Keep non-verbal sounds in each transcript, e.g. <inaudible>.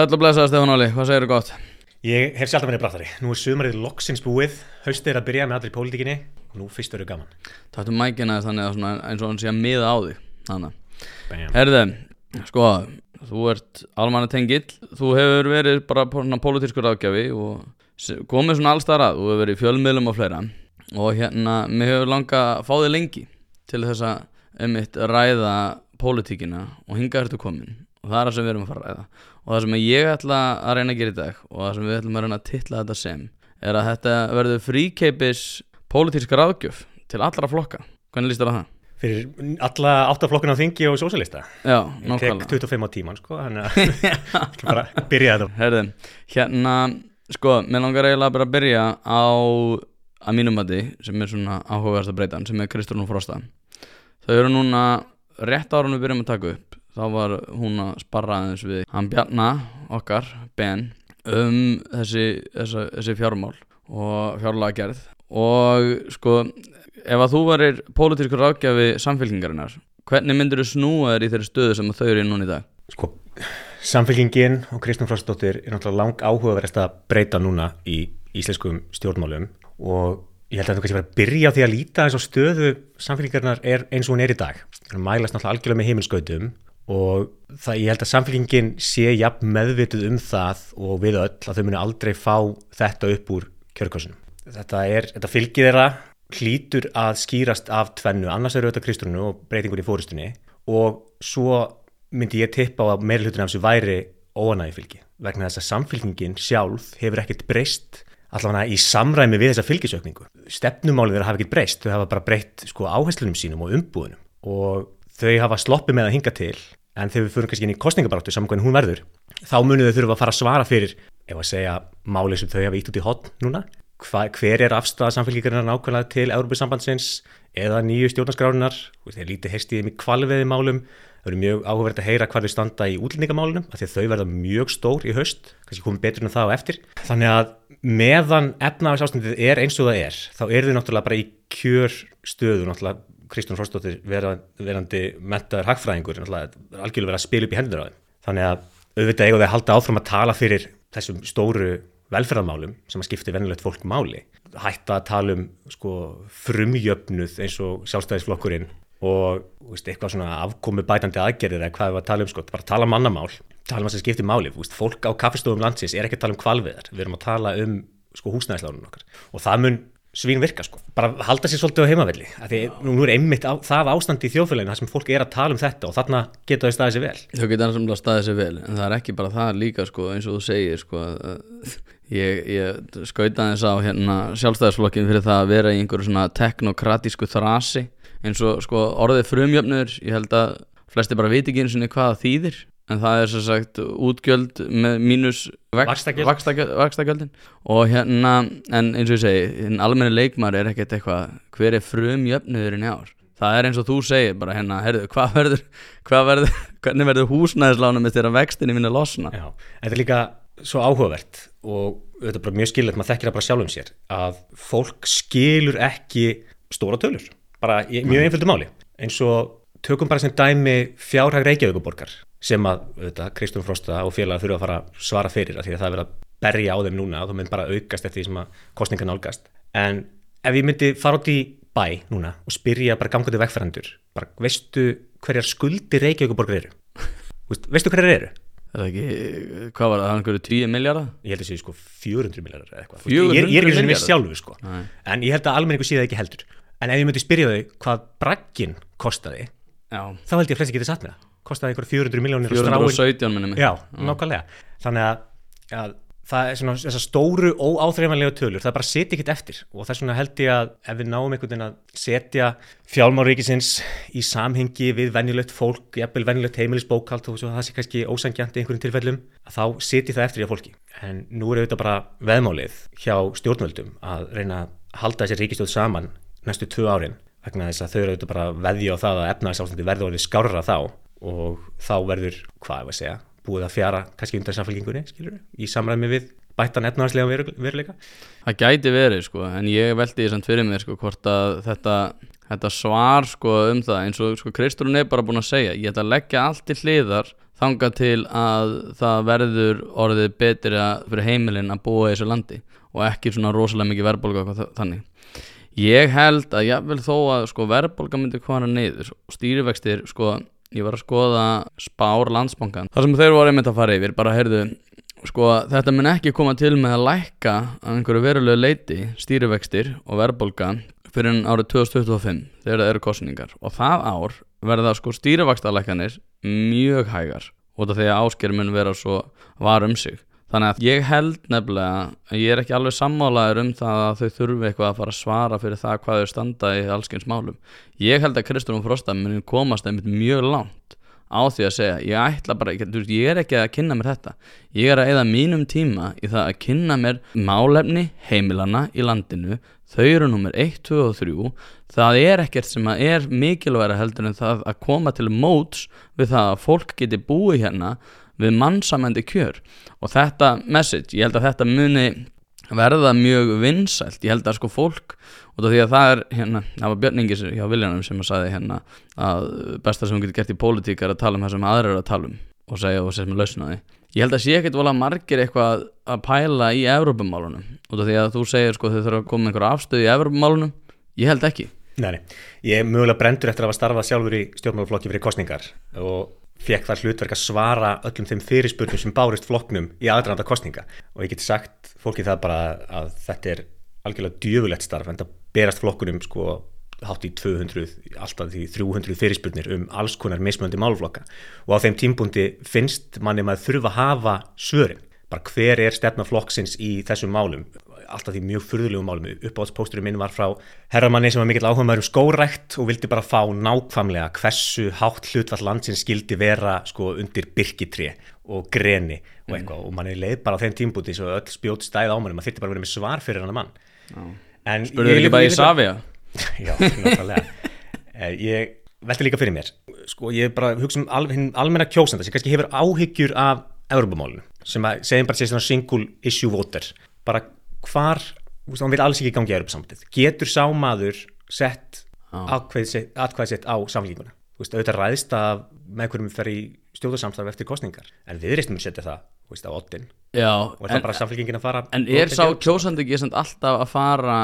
Sæll og blessaði Stefán Óli, hvað segir þú gott? Ég hef sjálf að verið brattari. Nú er sumarið loksins búið, haustið er að byrja með allir í pólitíkinni og nú fyrst verður gaman. Taktu mækina þannig að svona, eins og hann sé að miða á því Þannig. Herði, sko, þú ert almanna tengill Þú hefur verið bara pólitískur ágjafi og komið svona allstar að Þú hefur verið fjölmiðlum og fleira Og hérna, mér hefur langað að fá þig lengi Til þess að einmitt ræða pólitíkina og hingað ertu komin Og það er það sem við erum að fara að ræða Og það sem ég ætla að reyna að gera í dag Og það sem við ætlum að reyna að titla þetta sem Er að þetta verður fríkeipis pólitíska ráðgjöf til allra flokka Hvernig líst á það? Fyrir alla áttaflokkuna á þingi og sósalista. Já, Ég tek nákvæmlega 25 á tíman, sko, þannig að <laughs> <laughs> ég ætla bara að byrja þetta. Herði, hérna, sko, mér langar eiginlega bara að byrja á að mínum mati, sem er svona áhugaversta breytan, sem er Kristrún Frosta Þau eru núna, rétt ára við byrjum að taka upp þá var hún að sparra aðeins við hann Bjarna okkar, Ben um þessi, þessi, þessi fjármál og fjárlega gerð og sko, ef að þú varir pólitískur ráðgjafi samfélkingarinnar hvernig myndir þú snúa þér í þeirri stöðu sem þau eru í núna í dag? Sko, samfélkingin og Kristján Frostadóttir er náttúrulega lang áhugaverðast að breyta núna í íslenskum stjórnmálum og ég held að þú kannski vera að byrja á því að líta eins og stöðu samfélkingarnar er eins og hún er í dag. Það mælast náttúrulega algjörlega með heimilskautum og það, ég held að samfélkingin sé jafn meðvituð um það og við öll að þau muni aldrei fá þetta upp úr kjörkossunum. Þetta, þetta fylgir þeirra hlýtur að skýrast af tvennu, annars eru þetta Kristrúnu og breytingun í fórustunni og svo myndi ég tippa á að meira hlutin af þessu væri óanægi fylgi vegna þess að samfylgingin sjálf hefur ekkert breyst allavega í samræmi við þessa fylgisökningu. Stefnumálið þeirra hafa ekkert breyst, þau hafa bara breytt sko, áherslunum sínum og umbúðunum og þau hafa sloppið með að hinga til en þegar við fyrir kannski inn í kostningabaráttu saman hvernig hún verður, þá munum þau þurfa að fara að svara fyrir, ef að segja málið sem þau hafa ítt út í hotn núna. Hva, hver er afstæða samfélgíkarinn nákvæmlega til Európa-sambandsins eða nýju stjórnarskrárunar þeir lítið heyrst í kvalveði málum það eru mjög áhugverð að heyra hvað þau standa í útlendingamálunum af því að þau verða mjög stór í haust. Kannski komið betur en það á eftir. Þannig að meðan efnaðars ástandið er eins og það er þá eru þau náttúrulega bara í kjör stöðu náttúrulega Kristján Frostóttir verandi mettaður hagfræðingur algjörlega verið að spila upp í hendur á þeim. Þannig að auðvitað eiga þau að halda áfram að tala fyrir þessum stóru velferðarmálum sem að skipti venilegt fólk máli. Hætta að tala um sko, frumjöfnuð eins og sjálfstæðisflokkurinn og veist, eitthvað svona afkomi bætandi aðgerðir eða hvað við að tala um sko, bara tala um mannamál, tala um að sem skipti máli. Veist, fólk á kaffestofum landsins er ekki að tala um kvalviðar við erum að tala um sko, húsnæðislánun okkar. Og það mun svín virka sko, bara halda sér svolítið á heimavelli af því nú er einmitt á, það ástand í þjóðfélaginu þar sem fólk er að tala um þetta og þarna geta þau staðið sér vel. Þau geta annars staðið sér vel en það er ekki bara það líka sko eins og þú segir sko ég, ég skauta þess á hérna sjálfstæðisflokkin fyrir það að vera í einhverju svona teknokratísku þrasi eins og sko orðið frumjöfnur ég held að flesti bara viti ekki eins og hvað þýðir en það er svo sagt útgjöld með mínus vakstakjöldin og hérna en eins og ég segi, hinn almenni leikmar er ekkert eitthvað, hver er frumjöfnuðurinn í ár? Það er eins og þú segir bara hérna, herðu, hvað verður, hvað verður <laughs> hvernig verður húsnæðislánum með þeirra vextinni minni losna? Já, þetta er líka svo áhugavert og þetta er bara mjög skilvægt, maður þekkir það bara sjálfum sér að fólk skilur ekki stóra tölur, bara í mjög einföldu máli, eins og tökum bara sem dæmi fjárhag Reykjavíkuborgar sem að auðvitað, Kristján Frosta og félaga þurfa að fara að svara fyrir að því að það er verið að berja á þeim núna og það mynd bara aukast eftir því sem að kostninga nálgast. En ef ég myndi fara út í bæ núna og spyrja bara gangandi vegfærandur bara veistu hverjar skuldi Reykjavíkuborgar eru? <laughs> Veist- veistu hverjar eru? er það ekki, hvað var það, hann hverju 10 miljardar? ég held að sé sko 400 miljardar eða eitthvað. 400 ég, ég er ekki sem við sjálfur sko. Nei. en ég held að almenningu sé það ekki heldur. En ef ég myndi spyrja þau hvað bragginn kostaði Já, þá held ég að flesti getið satt með það kostaði einhver 400 miljónir 417 minni mig. Já, nákvæmlega. Þannig að, að það er svona þessar stóru óáþreifanlega tölur það bara setja ekkert eftir. Og þess vegna held ég að ef við náum einhvern veginn að setja fjálmáríkisins í samhengi við venjulegt fólk, jafnvel venjulegt heimilisbókald og það sé kannski ósangjant í einhverjum tilfellum þá setji það eftir í að fólki. En nú er auðvitað bara veðmálið hjá stjórnvöldum að reyna að halda þessi ríkistjóð saman næstu tvö árin vegna þess að þau eru auðvitað bara veðja á það að efnagsástandi verður orðið skárra þá og þá verður, hvað ég að segja búið að fjara kannski undan samfélkingunni skilur, í samræmi við bættan efnahagslega veru, veruleika. Það gæti verið sko, en ég veldi því samt fyrir mér sko hvort að þetta þetta svar sko um það eins og sko Kristrún er bara búin að segja ég ætla að leggja allt til hliðar þanga til að það verður orðið betri að, fyrir heimilin að búa í þessu landi og ekki svona rosalega mikið eitthvað þannig. Ég held að jáfnvel þó að sko verðbólga myndi og ég var að skoða spár landsbankan þar sem þeir voru einmitt að fara yfir bara heyrðu sko þetta mun ekki koma til með að lækka af einhverju verulegu leiti stýrivextir og verðbólga fyrir en árið 2025 þegar það eru kostningar og það ár verða sko stýrivaxtalækkanir mjög hægar út af því að ásker mun vera svo var um sig þannig að ég held nefnilega að ég er ekki alveg sammálaður um það að þau þurfi eitthvað að fara að svara fyrir það hvað þau standa í allskyns málum. Ég held að Kristofn Frosta muni komast einmitt mjög langt á því að segja ég ætla bara, ég er ekki að kynna mér þetta. Ég er að eða mínum tíma í það að kynna mér málefni heimilana í landinu. Þau eru nummer 1, 2 og 3 það er ekkert sem að er mikilværa heldur en það að koma til móts við það að fólk geti búið hérna við mannsamandi kjör. Og þetta message, ég held að þetta muni verða mjög vinsælt. Ég held að sko fólk og því að það er hérna, það var Björn Ingis hjá Viljanum sem að sagði hérna að besta sem hún getur gert í pólitík er að tala um það sem aðra eru að tala um og segja og sem lausnaði ég held að sé ekkert volað margir eitthvað að pæla í Evrópumálunum og því að þú segir sko þau þurfa að koma einhver afstöð í Evrópumálunum. Ég held ekki. Nei, ég er mögulega brendur eftir að hafa starfað sjálfur í stjórnmálaflokki fyrir kostningar og fekk það hlutverk að svara öllum þeim fyrirspurnum sem bárist flokknum í aðranda kostninga og ég geti sagt fólki það bara að þetta er algjörlega djöfulegt starf en það berast flokkunum sko hátt í 200, alltaf því 300 fyrirspurnir um alls konar mismöndi málflokka og á þeim tímpundi finnst manni maður þurfa að hafa svörin. Bara hver er stefna flokksins í þessum málum alltaf því mjög furðulegum málum. Uppáhaldspósturinn minn var frá herramanni sem var mikill áhuga maður um skórækt og vildi bara fá nákvæmlega hversu hátt hlutvall landsins skildi vera sko undir byrkitri og greni og eitthvað. Mm. og manni leið bara á þeim tímbúti svo öll spjótt stæð á manni, maður þurfti bara að vera með svar fyrir hann að mann Spurðu ekki bara í Savia? <laughs> Já, náttúrulega eh, Ég velti líka fyrir mér. Sko ég bara hugsa um al, almenna kjósanda sem kannski hefur áhyggjur af Europamálinu sem að segjum bara sér svona single issue voter. Bara hvar, hann vil alls ekki gangi í Europasambandið, getur sámaður sett atkvæðið sitt á samlíkuna, þú veist, auðvitað ræðist að með hverjum fer í stjórnarsamstaf eftir kostningar, en við setja það þú veist, á Já, og er það bara samfélkingin að fara En er sá kjósandi ekki alltaf að fara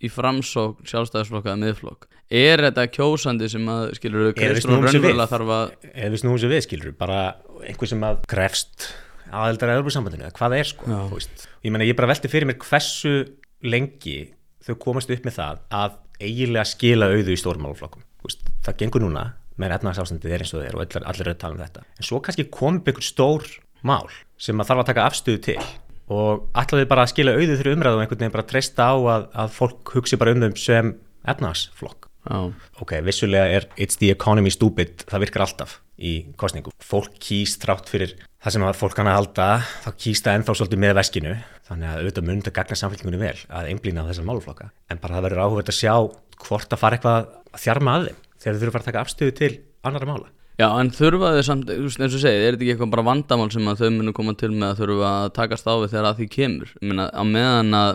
í framsók sjálfstæðisflokk eða miðflokk? Er þetta kjósandi sem að skilur Kristrún raunverulega þarf að eða við snúum sem við skilur bara einhver sem að krefst aðeldar að Európa-sambandinu eða hvað það er sko ég menna ég bara velti fyrir mér hversu lengi þau komast upp með það að eiginlega skila auðu í stórmáluflokkum það gengur núna með efnarsástandið er eins og þeir og allir, allir að tala um þetta. En svo kannski kom einhver stór mál sem maður þarf að taka afstöðu til. Og allaveg bara að skila auðu fyrir umræðu og einhvern veginn bara treysta á að, að fólk hugsi bara um þau sem efnarsflokk oh. ok, vissulega er it's the economy stupid, það virkar alltaf í kostningu. Fólk kýst trátt fyrir það sem fólk kann að halda, þá kýst það ennþá svolítið með veskinu, þannig að auðvitað munið að gagna samfélkingunni vel að einblýna á þessar máluflokka. En bara það verður áhugverð að sjá hvort að fara eitthvað að þjarma að þeim þegar þau þurfa að fara að taka afstöðu til annara mála. Já, en þurfa þau samt, eins og segið, er þetta ekki eitthvað bara vandamál sem að þau munu koma til með að þurfa að takast á við þegar að því kemur? Meina, á meðan að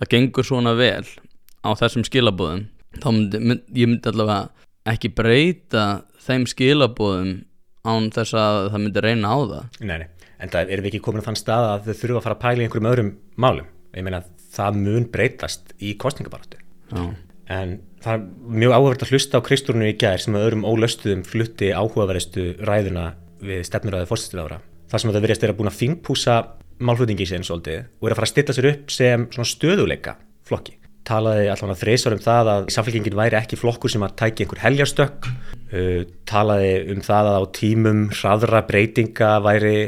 það gengur svona vel á þessum skilabóðum, þá myndi, ég myndi allavega ekki breyta þeim skilabóðum án þess að það myndi reyna á það. Nei, nei, en það erum við ekki komin á þann stað að þau þurfa að fara að pæla í einhverjum öðrum málum? Ég meina það mun breytast í kostningabaratu en það er mjög áhugavert að hlusta á Kristúrunu í gær sem að öðrum ólöstuðum flutti áhugaverðistu ræðuna við stefnuræði fórstistilára það sem að það verðist er að búin að fingpúsa málflutningi í séðan svolítið og er að fara að stilla sér upp sem stöðuleika flokki talaði allavega þreysvar um það að samfélkingin væri ekki flokkur sem að tæki einhver heljarstökk. Uh, talaði um það að á tímum hraðra breytinga væri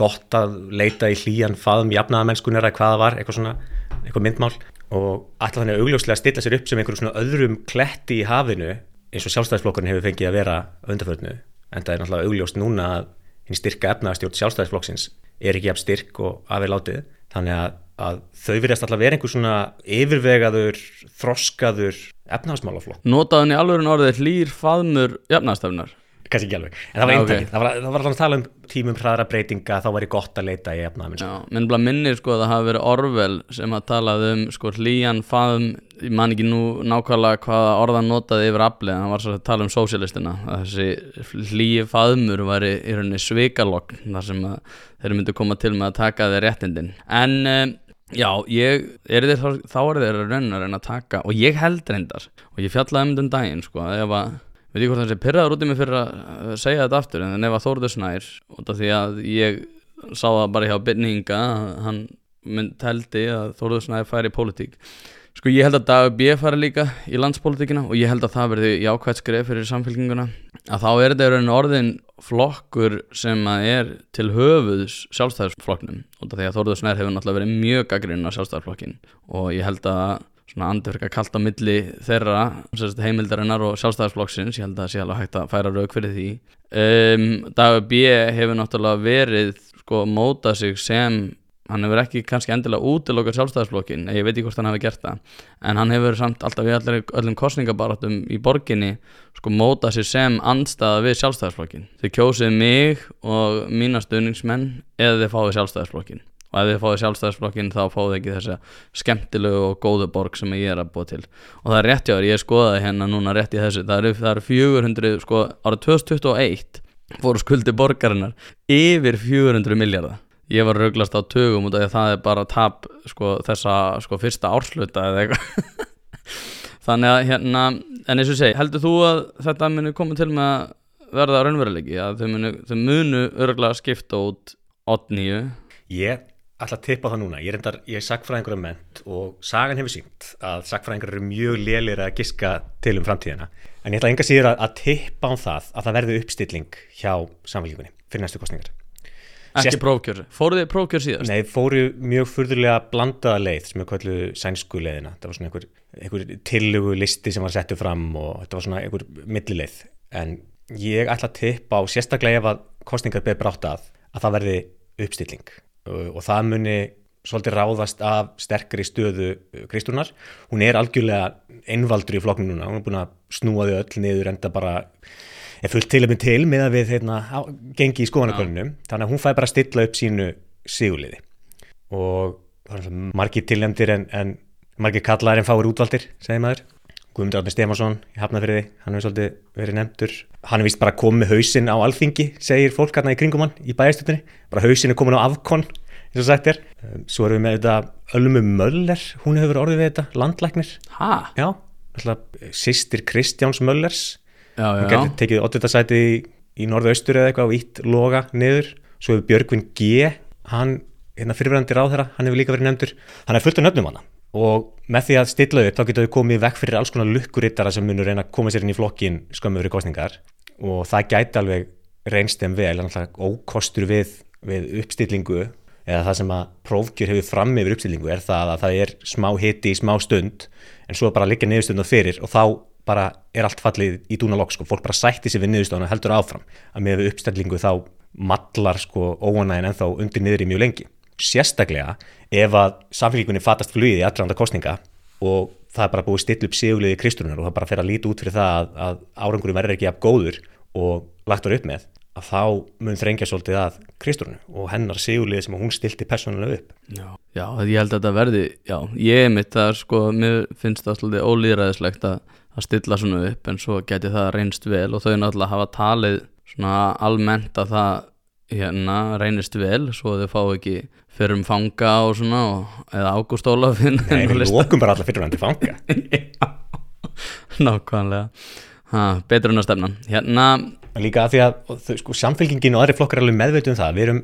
gott að leita í hlýjan faðum jafnaðamennskunar eða hvaða var, eitthvað svona eitthvað myndmál. Og alltaf þannig að augljóslega stilla sér upp sem einhverjum svona öðrum kletti í hafinu eins og sjálfstæðisflokkurinn hefur fengið að vera undarförnu en það er náttúrulega augljóst núna að hinn styrka efnaðastjórn sjálfstæðisflokksins er ekki jafn styrk og aðeins látið. Þannig að að þau verðast alltaf verið einhver svona yfirvegaður, þroskaður efnahagsmálaflokk. Notaðan í alveg orðið hlýr faðmur efnahagstefnar? kannski ekki alveg, en það var Já, eintakið ok. það var, það var alltaf að tala um tímum hraðra breytinga þá væri gott að leita í efnaðum Já, menn bara minnir sko að það hafi verið Orwell sem að talað um sko hlýjan faðum, ég man ekki nú nákvæmlega hvaða orðan notaði yfir aflið en hann var svo að tala um sósialistina að þessi hlýji faðmur væri í rauninni svikalogn þar sem að þeir myndu koma til með að taka þeir réttindin en um, já, ég er þeir, þá- þá er þeir að raunin að reyna að taka og ég held reyndar og ég fjallaði um þetta um daginn sko ef að veit ég hvort hann sé pyrraður út í mig fyrir að segja þetta aftur en ef að Þórður Snær af því að ég sá það bara hjá Byrninga hann mynd teldi að Þórður Snær færi í pólitík sko ég held að Dagur B fari líka í landspólitíkina og ég held að það verði jákvætt skref fyrir samfélkinguna að þá er þetta orðin flokkur sem að er til höfuðs sjálfstæðisflokknum út af því að Þórður Snær hefur náttúrulega verið mjög gaggrinn á sjálfstæðisflokkin og ég held að svona andurka kalt á milli þeirra heimildarinnar og sjálfstæðisflokksins ég held að það sé alveg hægt að færa rauk fyrir því. Um, Dagur B hefur náttúrulega verið sko mótað sig sem hann hefur ekki kannski endilega útilokað sjálfstæðisflokkin ég veit ekki hvort hann hefur gert það. En hann hefur samt alltaf í allir, öllum kostningabarátum í borginni sko mótað sig sem andstæða við sjálfstæðisflokkin þið kjósið mig og mína stuðningsmenn eða þið fáið sjálfstæðisflokkin og ef þið fáið sjálfstæðisflokkin þá fáið ekki þessa skemmtilegu og góðu borg sem ég er að búa til. Og það er rétt hjá þér, ég skoðaði hérna núna rétt í þessu. Það eru, það eru 400, sko árið 2021 fóru skuldi borgarinnar yfir 400 miljardar ég var rauglast á tögum að það er bara tap sko, þessa sko, fyrsta ársluta eða eitthvað. <laughs> Þannig að hérna en eins og segi, heldur þú að þetta muni koma til með að verða raunveruleiki? Að þau munu, þau munu örgulega skipta út 8-9 Ég ætla að tippa það núna, ég er, endar, ég er sagfræðingur af ment og sagan hefur sínt að sagfræðingur eru mjög lélir að giska til um framtíðina. En ég ætla enga síður að, að tippa á það að það verði uppstilling hjá samfélgingunni fyrir næstu kostningar ekki Sérst- prófkjör, fóruð þið prófkjör síðast? Nei, fóru mjög furðulega blandaða leið sem er köllu sænsku leiðina. Það var svona einhver, einhver tillugu listi sem var settu fram og þetta var svona einhver millileið en ég ætla að tippa á sérstaklega ef að kostningar beð brátt að að það verði uppstilling. Og, það muni svolítið ráðast af sterkri stöðu Kristúnar hún er algjörlega einvaldur í flokknu núna, hún er búin að snúa þau öll niður enda bara er fullt til að minn til með að við heitna, gengi í skoðanakönnum þannig að hún fæði bara að stilla upp sínu sigurliði. Og margir tilnefndir en, en margir kallar en fáir útvaldir segir maður. Guðmundur Átni Stefánsson í Hafnafriði, hann hefur svolítið verið nefndur. Hann er vist bara komið með hausinn á alþingi segir fólk hérna í kringum hann í bæjastutinni bara hausinn er komin á afkon eins og sagt er, Um, svo erum við með þetta Ölmu Möller, hún hefur orðið við þetta landlæknir, Ha? já alltaf sýstir Kristjáns Möllers hann gæti tekið 8. sæti í, í norðaustur eða eitthvað og ítt loga niður. Svo hefur Björgvin G hann, hérna fyrirverandi ráðherra, hann hefur líka verið nefndur. Hann er fullt af nöfnum hana. Og með því að stilla upp þá getur við komið vekk fyrir alls konar lukkurittara sem munur reyna að koma sér inn í flokkin skömmu fyrir kostningar og það gæti alveg reynst þeim vel, en alltaf ókostur við, við uppstillingu eða það sem að prófkjör hefur fram yfir uppstillingu er það að það er smá hiti í smá stund en svo bara liggja niðurstundar fyrir og þá bara er allt fallið í dúna lokk sko, fólk bara sætti sér við niðurstöðuna og heldur áfram að með uppstillingu þá mallar sko óanægin ennþá undir niður í mjög lengi. Sérstaklega ef að samfélgjuninni fatast flugið í allranda kostninga og það er bara búið still upp sigurliði kristurunar og það bara fer að líti út fyrir það að, að árangurum verður ekki af góður og lagt var upp með að þá mun þrengja svolítið að kristurinu og hennar sigurliði sem hún stilti persónulega upp. Já. Já, ég held að þetta verði, já, ég er mitt að sko, mér finnst það svolítið ólýðræðislegt að, að stilla svona upp en svo geti það reynst vel og þau náttúrulega hafa talið svona almennt að það hérna reynist vel svo þau fá ekki fyrir um fanga og svona og, eða Ágúst Ólafinn Nei, <laughs> við lókum bara alla fyrirvændi fanga. <laughs> Nákvæmlega ha, Betur en að stefna. Hérna, líka að því að sko, samfélgingin og aðri flokkar er alveg meðveitum það. Við erum,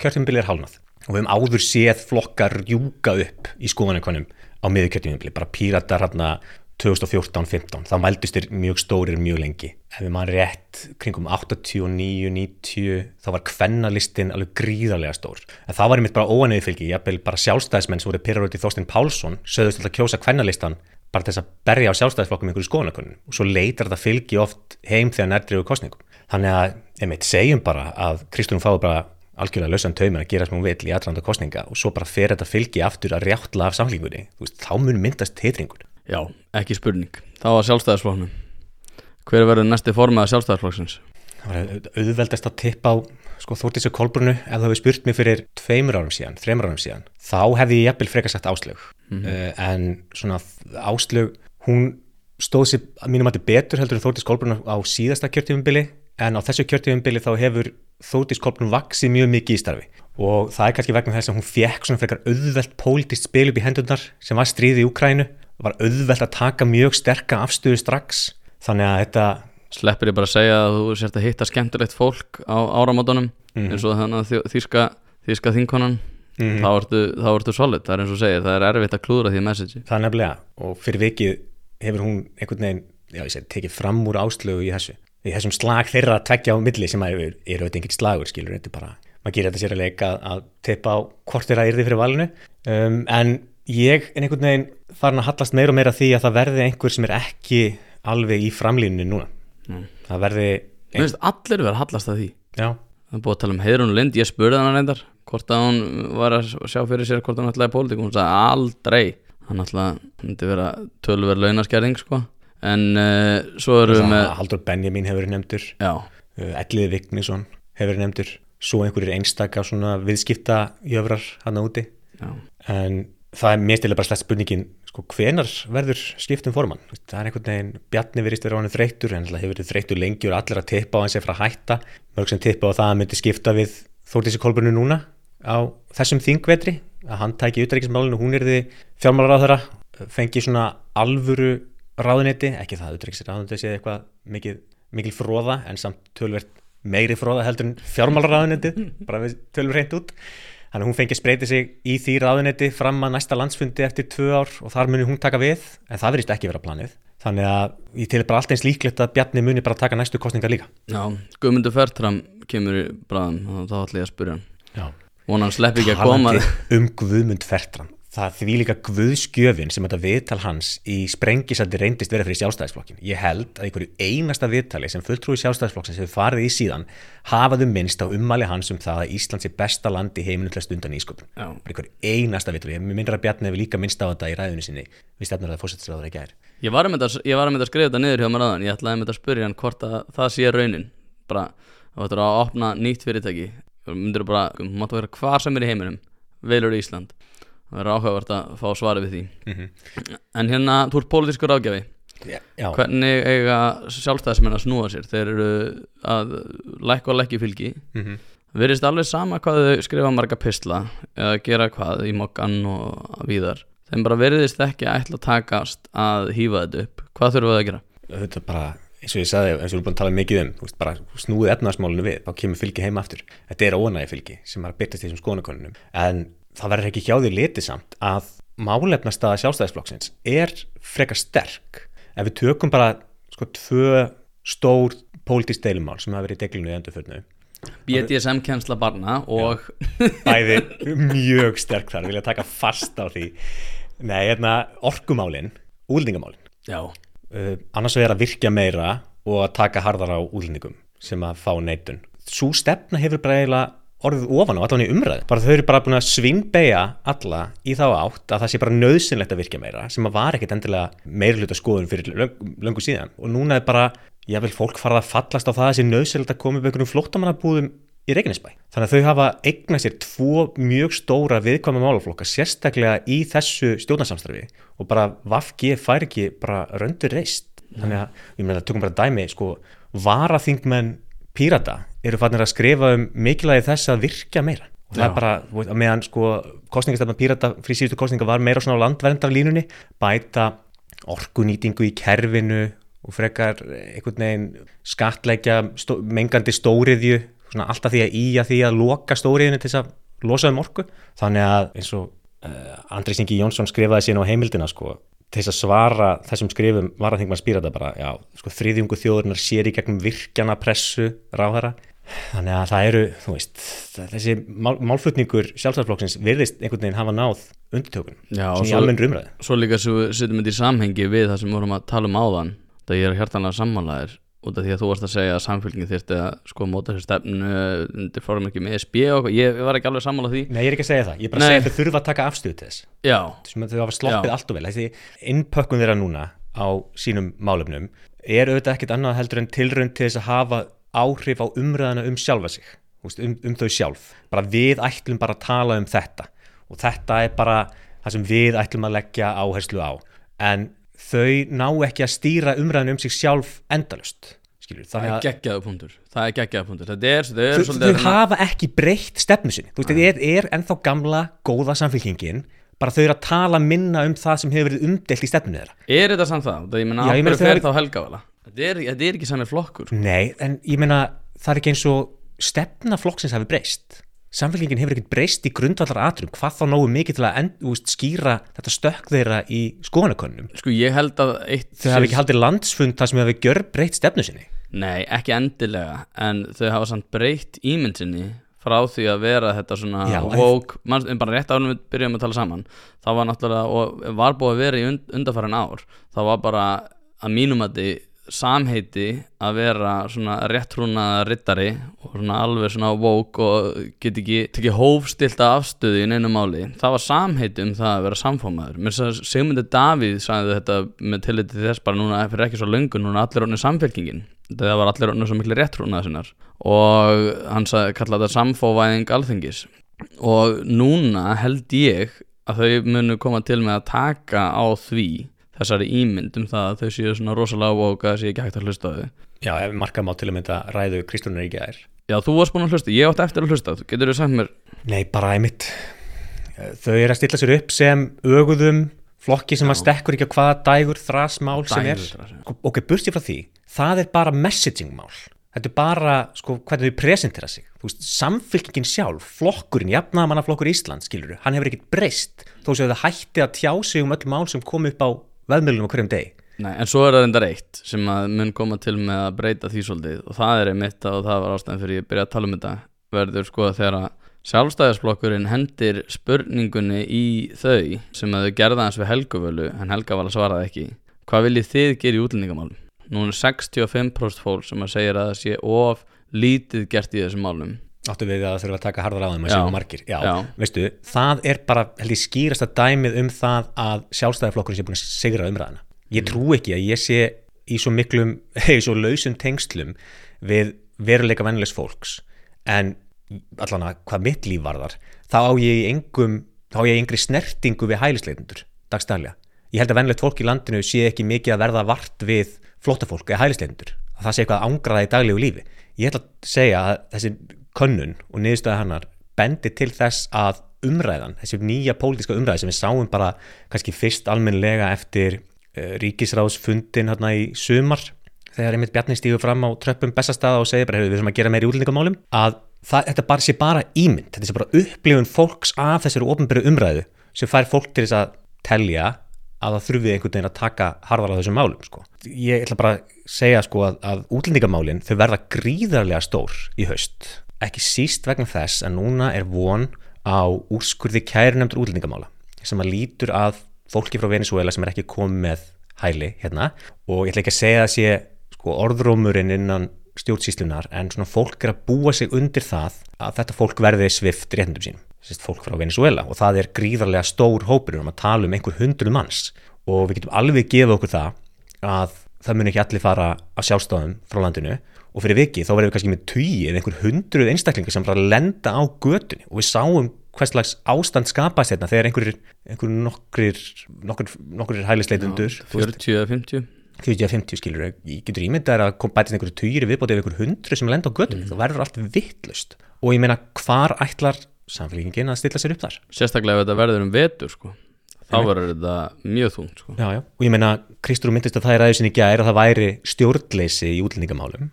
kjörtjumbili er hálnað og við höfum áður séð flokkar rjúka upp í skoðanakonum á miður kjörtjumbili, bara píratar hérna 2014-15, þá mældust þér mjög stórir mjög lengi. Ef við maður rétt kringum 89-90 þá var kvennalistin alveg gríðarlega stór. En það var einmitt bara óanöðu fylgi, jafnvel bara sjálfstæðismenn sem voru pyrrar út í Þorstein Pálsson sögðust alltaf kjósa kvennalistan bara þess að berja á sjálfstæðisflokkum einhverju skoðanakonum og svo leitar þetta fylgi oft heim þegar nærtriðu kostningum. Þannig að, einmitt, segjum bara að Kristúnum fái bara algjörlega lausan tauminn að gera sem hún vill í aðranda kostninga og svo bara fer þetta fylgi aftur að rjáttla af samfélgingunni, þú veist, þá mun myndast hitringur. já, ekki spurning Það var sjálfstæðisflóknum Hver verður næsti formaða sjálfstæðarflokksins? Það var auðveldast að tippa á sko, Þórtísu Kolbrunu ef þú hefði spurt mér fyrir tveimur árum síðan, þreimur árum síðan þá hefði ég jafnvel frekar sagt áslög Mhm. uh, en svona áslög hún stóð sér að mínum að þetta betur heldur en Þórtís Kolbrun á síðasta kjörtífumbili en á þessu kjörtífumbili þá hefur Þórtís Kolbrun vaksið mjög mikið í starfi og það er kannski vegna þess að hún fekk svona frekar auðvelt pólitist spil upp í hendurnar sem var stríði í Úkrænu var auðvelt að taka mjög sterka afstöðu strax þannig að þetta Sleppir ég bara að segja að þú sért að hitta skemmtilegt fólk á áramótunum Mhm. eins og þannig að þýska, þýska þingkonan Mhm. þá, ertu, þá ertu solid, það er eins og segir það er erfitt að klúðra því message Það er nefnilega og fyrir vikið hefur hún einhvern veginn, já ég segi, tekið fram úr áslögu í þessu. Í þessum slag þeirra að tveggja á milli sem er, er auðvitað engin slagur, skilur, þetta er bara, maður gerir þetta sér að leika að teipa á hvort þeirra yrði fyrir valinu. Um, en ég er einhvern veginn farin að hallast meira og meira því að það verði einhver sem er ekki alveg í framlínu núna. Mm. Það verði, finnst allir verið að hallast að því já, Það er búið að tala um Heiðrún Lind, ég spurði hann reyndar hvort að hún var að sjá fyrir sér hvort hún ætlaði í pólitík, hún sagði aldrei. Hann ætlaði myndi vera tölver launaskerðing sko. En uh, svo erum við með Haldur Benjamin hefur verið nefndur, uh, Elliði Vignisson hefur verið nefndur, svo einhverjir einstaka svona viðskipta jöfrar hann úti. já, en það er mér stilega bara slett spurningin sko, hvenar verður skiptum formann? Það er einhvern veginn, Bjarni virðist vera á hann þreyttur en það hefur verið þreyttur lengi og allir að tippa á hans eftir að hætta. Mörg sem tippa á það að hann myndi skipta við Þórtísi Kolbrunni núna á þessum þingvetri að hann tæki utryggismálinu, hún er þið fjármálaráðara fengi svona alvöru ráðuneyti, ekki það utryggisráðuneyti sé eitthvað mikið, mikil fróða en samt tölvert meiri fróða heldur en fjármálaráðuneyti <laughs> bara við tölum reynd út Þannig að hún fengi spreyti sig í því ráðuneyti fram að næsta landsfundi eftir tvö ár og þar muni hún taka við, en það verðist ekki vera planið. Þannig að ég til bara allt eins líklegt að Bjarni muni bara taka næstu kostningar líka. já Guðmundur Fertram kemur í bráðum og þá ætla ég að spyrja Já. Og hann sleppi ekki að koma um Guðmund Fertram. Það því líka Guðskjöfin sem þetta viðtal hans í sprengisandi reyndist vera fyrir sjálfstæðisflokkin. Ég held að einhverju einasta viðtali sem fulltrúi sjálfstæðisflokkin sem hefur farið í síðan hafaðu minnst á ummæli hans um það að Ísland sé besta land í heiminu til að stundan ísköpun. Já. Bara einhverju einasta viðtali. Ég myndir að Bjarni hefur líka minnst á þetta í ræðunni sinni við stefnur að fórsættisráður ekki er. Ég var ég var að skrifa þetta niður hjá mér aðan Ég ætlaði að mynda að spyrja hann hvort að það sé raunin Bara, það ætlar að opna nýtt fyrirtæki Þú myndir bara, þú máttu vera hvar sem er í heiminum Velur Ísland. Það verður áhugavert að fá svarið við því. Mm En hérna, þú ert pólitískur ágjafi já. Hvernig eiga sjálfstæðismenn að snúa sér? Þeir eru að lækka og í fylgi. Mm Virðist alveg sama hvað þau skrifa marga pistla Eða gera hvað í mokkan og víðar. Þeim bara virðist ekki ætla að takast að hýfa þetta upp. Hvað þurfum við að gera? Þetta er bara, eins og ég sagði, eins og við erum búin að tala mikið um, veist, bara snúið efnarsmálinu við, þá kemur fylgi heima aftur. Þetta er óanægi fylgi sem að byrtast í þessum skoðanakonunum. En það verður ekki hjá því litið samt að málefnastaða sjálfstæðisflokksins er frekar sterk. Ef við tökum bara, sko, tvö stór pólitísk deilumál sem hafa verið í deglinu í endurförnu, BDSM-kennsla barna og bæði mjög sterk þar, vilja taka fast á því. Nei, hérna, orkumálin, úldingamálin. Já, uh, annars vegar að virkja meira og að taka harðar á útlendingum sem að fá neitun. Sú stefna hefur bara eiginlega orðið ofan á allan í umræðu. Bara þau eru bara búin að svinnbeja alla í þá átt að það sé bara nöðsynlegt að virkja meira sem að var ekkit endilega meira hluta skoðun fyrir löng, löngu síðan. Og núna er bara, ég vil fólk farað að fallast á það að sé nöðsynlegt að koma upp einhverjum flóttamannabúðum í Reykjanesbæ. Þannig að þau hafa eignað sér tvo mjög stóra viðkvæma málaflokka, sérstaklega í þessu stjórnarsamstarfi og bara Vafgi fær ekki bara röndur reist. Þannig að, ég meina, tökum bara dæmi, sko, varaþingmenn Pírata eru fannir að skrifa um mikilvægi þess að virkja meira. Og það Já. er bara, meðan sko kostningastefna Pírata fyrir síðustu kostninga var meira svona á landverndarlínunni, bæta orkunýtingu í kerfinu og frekar einhvern veginn skattleggja stó, mengandi stóriðju svona alltaf því að í að því að loka stóriðinu til þess að losa um orku. Þannig að eins og uh, Andri Singi Jónsson skrifaði síðan á heimildina sko, til þess að svara þessum skrifum var að þingma að spýra þetta bara já, sko, þriðjungu þjóðurnar sér í gegnum virkjana pressu ráðara þannig að það eru, þú veist þessi mál, málflutningur sjálfstæðarflokksins virðist einhvern veginn hafa náð undirtökun svona í almenn rumræði svo líka svo við setjum þetta í samhengi við það sem við vorum að tala um áðan það ég er hjartanlega sammálaðir út af því að þú varst að segja að samfélgin þyrfti að sko móta sér stefnu undir fórum ekki með SB og ég, var ekki alveg sammála því. Nei, ég er ekki að segja það, ég er bara að Nei. segja að þau þurfa að taka afstöðu til þess. Já, sem að þau hafa sloppið allt og vel. Þessi innpökkun þeirra núna á sínum málefnum er auðvitað ekkit annað heldur en tilraun til þess að hafa áhrif á umræðana um sjálfa sig. Um, um þau sjálf. Bara við ætlum bara að tala um þetta. Og þetta er bara það sem við ætlum að leggja áherslu á. En þau ná ekki að stýra umræðan um sig sjálf endalust skilur, Það þannig er að geggjaða punktur Það er geggjaða punktur er, er þau, þau hafa ekki breytt stefnu sinni, þú veist, þetta er, er ennþá gamla góða samfélkingin, bara þau eru að tala minna um það sem hefur verið umdelt í stefnu þeirra. Er þetta samt það? Það ég meina, hverju fer þegar- þá helgavala? Þetta er, er ekki sannir flokkur. Nei, en ég meina, það er ekki eins og stefna flokksins hafi breyst. Samfélkingin hefur ekkert breyst í grundvallar atrum, hvað þá nógu mikið til að end, úst, skýra þetta stökk þeirra í skoðanakönnum. Sko ég held að eitt Þau hafi ekki haldið landsfund þar sem hafi gjör breytt stefnu sinni. Nei, ekki endilega En þau hafa samt breytt ímynd sinni frá því að vera þetta svona Já, en- woke, mann, bara rétt ánum við byrjum að tala saman það var náttúrulega, og var búið að vera í und, undarfærin ár, það var bara að mínum að þið samheiti að vera svona réttrúna rittari og svona alveg svona woke og get ekki tekið hófstilta afstöðu í neinu máli. Það var samheiti um það að vera samfómaður mér sagði Sigmundur Davíð sagði þetta með tilliti til þess bara núna fyrir ekki svo löngu núna allir orðinu samfélkingin það var allir orðinu svo miklu réttrúnaði sinnar. Og hann sagði, kallaði þetta samfóvæðing alþingis. Og núna held ég að þau munu koma til með að taka á því þessari ímynd um það að þau séu svona rosalega woke að það sé ekki hægt að hlusta þau Já, ef marka má til að mynda ræðu Kristúnar í gær. Já, þú varst búin að hlusta, ég átti eftir að hlusta Getur þú sagt mér, Nei, bara einmitt. Þau eru að stilla sér upp sem öguðum flokki sem Já. að stekkur ekki á hvaða dægur þrasmál sem er. Dægur, Sko, ok, bursti frá því, það er bara messaging mál. Þetta er bara, sko, hvernig þau presentera sig. Þú veist, samfylkingin sjálf, flokkurinn, jafnamannaflokkur Ísland, skilur hann hefur ekkit breyst, þó sem það hætti að tjá sig um öll mál sem kom upp á veðmjölunum á hverjum degi. Nei, en svo er það enda reitt sem að mun koma til með að breyta því svolítið og það er einmitt og það var ástæðan fyrir ég byrja að tala um þetta verður sko þegar að sjálfstæðisflokkurinn hendir spurningunni í þau sem að þau gerða hans við Helguvölu en Helga var að svaraði ekki hvað viljið þið gera í útlendingamálum? Nú er 65% fólk sem að segja að það sé of lítið gert í þessum málum Áttu við að þurfa að taka harðar á þeim að séu margir. Já, Já. veistu, það er bara, held ég, skýrasta dæmið um það að sjálfstæðiflokkurinn sé búin að sigra umræðina. Ég trú ekki að ég sé í svo miklum, <laughs> í svo lausum tengslum við veruleika vennilegs fólks en allan að hvað mitt líf varðar þá á ég engum, þá á ég engri snertingu við hælisleitundur, dagstælega. Ég held að vennilegt fólk í landinu sé ekki mikið að verða vart við flóttafólk eða hælisleitundur, að það sé eitthvað ángraða í daglegu lífi. Ég ætla að segja að þessi könnun og niðurstöða hennar bendi til þess að umræðan, þessi nýja pólitíska umræði sem við sáum bara kannski fyrst almennlega eftir uh, ríkisráðsfundin hérna í sumar þegar einmitt Bjarni stígur fram á tröppum bestastaða og segir bara, "Heyrðu, við þurfum að gera meira í útlendingamálum að það, þetta bara sé bara ímynd þetta sé bara upplifun fólks af þessari ofnbæru umræðu sem fær fólk til þess að telja að það þurfi einhvern veginn að taka harðar á þessum málum sko. ég ætla bara að segja sko að, að útlendingamálin þau verða gríðarlega stór í haust ekki síst vegna þess að núna er von á úrskurði kærunemdur útlendingamála sem að lítur að fólki frá Venezuela sem er ekki komið með hæli hérna. Og ég ætla ekki að segja að sé sko, orðrómurinn innan stjórnsýslunar en svona fólk er að búa sig undir það að þetta fólk verði svift réttundum sínum, sérst fólk frá Venezuela og það er gríðarlega stór hópur um að tala um einhver hundru manns. Og við getum alveg gefið okkur það að það mun ekki allir fara af sjálfstofum frá landinu og fyrir viki þá verðum við kannski með tugi eða einhver hundruð einstaklingar sem bara lenda á götunni. Og við sáum hvers slags ástand skapast hérna þegar einhverjir, einhverjir nokkrir, nokkrir, nokkrir hælisleitundur 40 eða 50 40-50 skilur ég getur ímyndað að bætist einhverju tugir í viðbóti ef einhverju hundru sem lenda á göttum þá verður allt vittlust og ég meina hvar ætlar samfélgingin að stilla sér upp þar? Sérstaklega ef þetta verður um vetur sko. Þá verður þetta mjög þungt sko. Já, já. og ég meina Kristur myndist að það er aðeins í gær að það væri stjórnleysi í útlendingamálum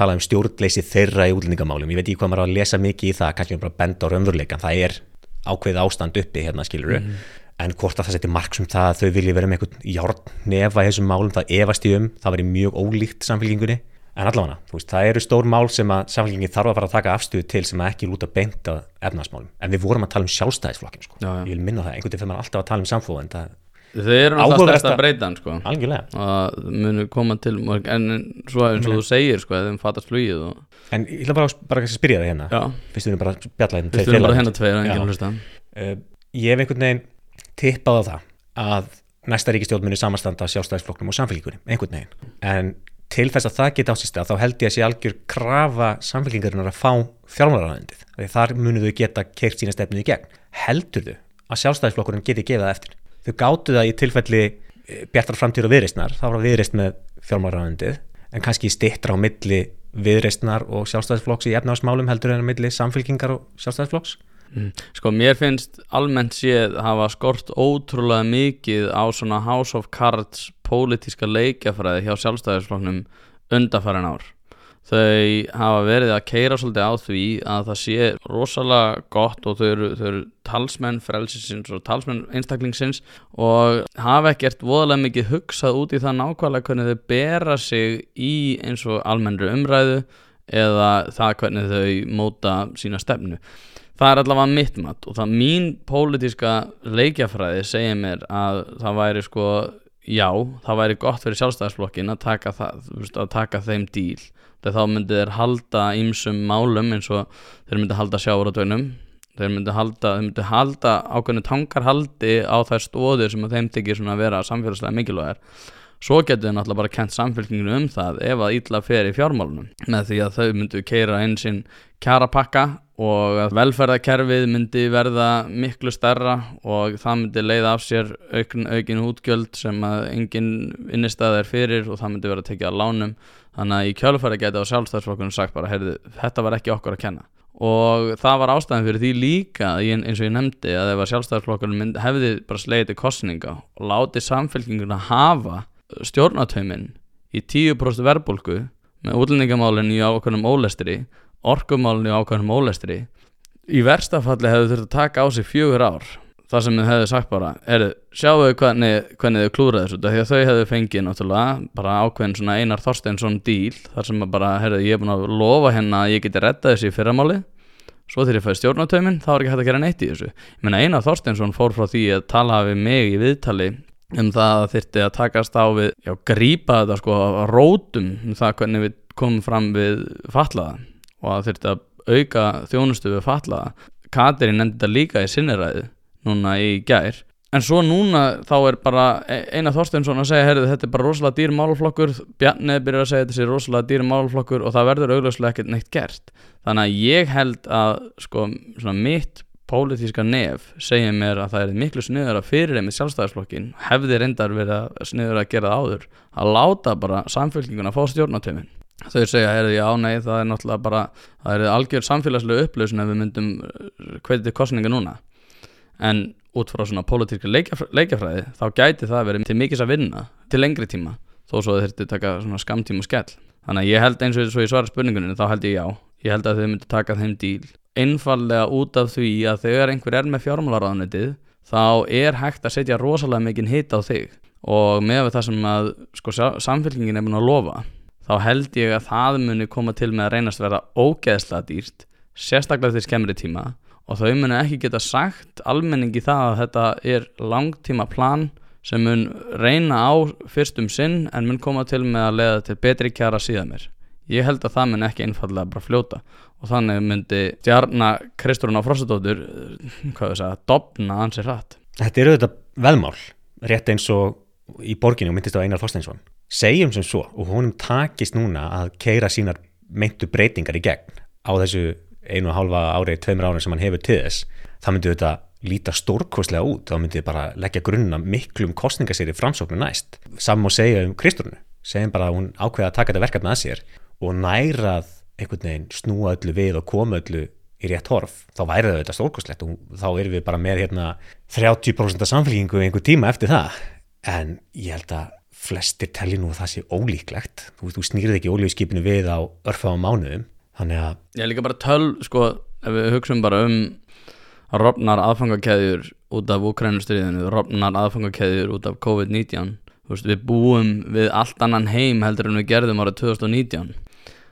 tala um stjórnleysi þeirra í útlendingamálum. Ég veit ekki hvað maður á að lesa mikið í það kannski bara að benda á raunveruleikan það er ákveðið ástand uppi hérna skiluru en hvort að það seti marks um það að þau vilja vera með einhvern járn nefa í þessum málum það efast ég um, það væri mjög ólíkt samfélkingunni en allavega, það eru stór mál sem að samfélkingin þarf að fara að taka afstöðu til sem að ekki lúta beint að efnaðsmálum en við vorum að tala um sjálfstæðisflokkin sko. Já, já. ég vil minna það, einhvern veginn fyrir maður alltaf að tala um samfóð en það Þau eru náttúrulega stærsta breytan sko. Algjörlega. Og munu koma til en svo eins og þú segir sko þeim fattast flugið og En ég ætla bara, bara að spyrja það hérna. Já, Fyrst við bara að spjalla hérna við tveir þurfum bara hérna að enginn hlusta uh, Ég hef einhvern veginn tippað á það að næsta ríkistjórn muni samanstanda sjálfstæðisflokknum og samfélíkunni, einhvern veginn. En til þess að það geta á sér stað þá held ég að sé algjör krafa samfélkingarinnar að fá fjármálaráðendið því þar munu þau geta keirt sína stefnið í gegn. Heldur þau að sjálfstæðisflokkurinn geti gefið það eftir þau gáttu það í tilfelli eh, bjartar framtíð og viðreistnar þá var viðreist með fjármálaráðendið en kannski stittra á milli viðreistnar og sjálfstæðisflokks í efnaðarsmálum heldur en á milli samfélkingar og sjálfstæðisflokks Mm. Sko mér finnst almennt séð hafa skort ótrúlega mikið á svona House of Cards pólitíska leikjafræði hjá sjálfstæðisflokknum undarfærin ár. Þau hafa verið að keira svolítið á því að það sé rosalega gott og þau eru, þau eru talsmenn frelsisins og talsmenn einstaklingsins og hafa ekkert voðalega mikið hugsað út í það nákvæmlega hvernig þau bera sig í eins og almennri umræðu eða það hvernig þau móta sína stefnu. Það er allavega mitt mat og það mín pólitíska leikjafræði segir mér að það væri sko já, það væri gott fyrir sjálfstæðisflokkin að taka, það, að taka þeim díl þá myndi þeir halda ímsum málum eins og þeir myndi halda sjáuratögnum þeir myndi halda, þeir myndi halda ákveðinu tankarhaldi á þær stóðir sem þeim tekir svona að vera samfélagslega mikilvægir svo getur þau náttúrulega bara kent samfélkinginu um það ef að ítla fer í fjármálunum með því að þau myndu keira einsinn kjarapakka og að velferðarkerfið myndi verða miklu stærra og það myndi leiða af sér aukin, aukin útgjöld sem að engin innistæð er fyrir og það myndi vera að tekja að lánum. Þannig að í kjálfæri geti á sjálfstæðsflokkunum sagt bara heyrðu, þetta var ekki okkur að kenna. Og það var ástæðan fyrir því líka eins og ég nefndi að ef að sjálfstæðsflokkunum hefði bara slegið til kostninga og látið samfélkinguna hafa stjórnatöyminn í 10% verbulgu með útlendingamálinn í ákveðnum ólestri orkumálinn í ákveðnum ólestri í verstafalli hefðu þurft að taka á sig fjögur ár. Það sem þau hefðu sagt bara er, sjáu þau hvernig, hvernig þau klúraði þessu því að þau hefðu fengið náttúrulega bara ákveðin svona einar Þorsteinsson díl þar sem bara, herru, ég er búin að lofa henn að ég geti rettað þessu í fyrramáli svo þegar ég fæði stjórnatöyminn þá er ekki hægt að gera neitt í þessu. Ég menna einar Þorsteinsson fór frá því að tala við mig í viðtali um það að þyrti að takast á við já, grípa þetta sko rótum um það hvernig við komum fram við fatlaða og að þyrti að auka þjónustu við fatlaða. Katri nefndi þetta líka í sinniræðu núna í gær. En svo núna þá er bara eina Þorsteinsson að segja, herðu þetta er bara rosalega dýr málflokkur, Bjarnið byrjar að segja þetta sé rosalega dýr málflokkur og það verður augljóslega ekkert neitt gert. Þannig að ég held að sko svona mitt pólitíska nef segja mér að það er miklu sniður að fyrir þeim í sjálfstæðisflokkin hefði reyndar verið sniður að gera það áður að láta bara samfélkinguna að fá stjórnatöfin þau segja, heyrðu, já, nei, það er náttúrulega bara það er algjör samfélagslega upplösun ef við myndum hvetið kostninga núna. En út frá svona pólitíska leikjafræði þá gæti það verið til mikils að vinna til lengri tíma þó svo þau þurftu taka svona skamtíma og skell. Þannig að ég held eins og ég svara spurningunni þá held ég já, ég held að þau myndu taka þeim díl. Einfallega út af því að þegar einhver er með fjármálaráðanetið þá er hægt að setja rosalega mikinn hit á þig. Og með það sem að sko, samfélkingin er búin að lofa þá held ég að það muni koma til með að reynast vera ógeðslega dýrt sérstaklega til skemmri tíma og þau muni ekki geta sagt almenningi það að þetta er langtíma plan sem mun reyna á fyrstum sinn en mun koma til með að leiða til betri kjara síðan mér ég held að það mun ekki einfallega bara fljóta og þannig myndi stjarnar Kristrúna Frostadóttur hvað við segja, dopna ansið hratt. Þetta eru þetta veðmál rétt eins og í borginu og myndist á Einar Þorsteinsson segjum sem svo og honum takist núna að keira sínar meintu breytingar í gegn á þessu einu og halva árið, tveimur árið sem hann hefur til þess það myndi þetta líta stórkoslega út. Þá myndi þið bara leggja grunna miklum kostningasýri framsóknu næst. Saman og segja um Kristrúnu. Segjum bara að hún ákveða að taka þetta verkefni að sér og nærað einhvern veginn snúa öllu við og koma öllu í rétt horf, þá væri þetta stórkoslegt og þá erum við bara með hérna 30% samfélgingu einhver tíma eftir það. En ég held að flestir telli nú að það sé ólíklegt. Þú, þú snýrið ekki ólíuskipinu við á örfáum mánuðum. Þannig að Ég líka bara töl, sko, ef við hugsaum bara um rofnar aðfangakeðjur út af Ukrænustriðinu, rofnar aðfangakeðjur út af COVID-19 við búum við allt annan heim heldur en við gerðum árið 2019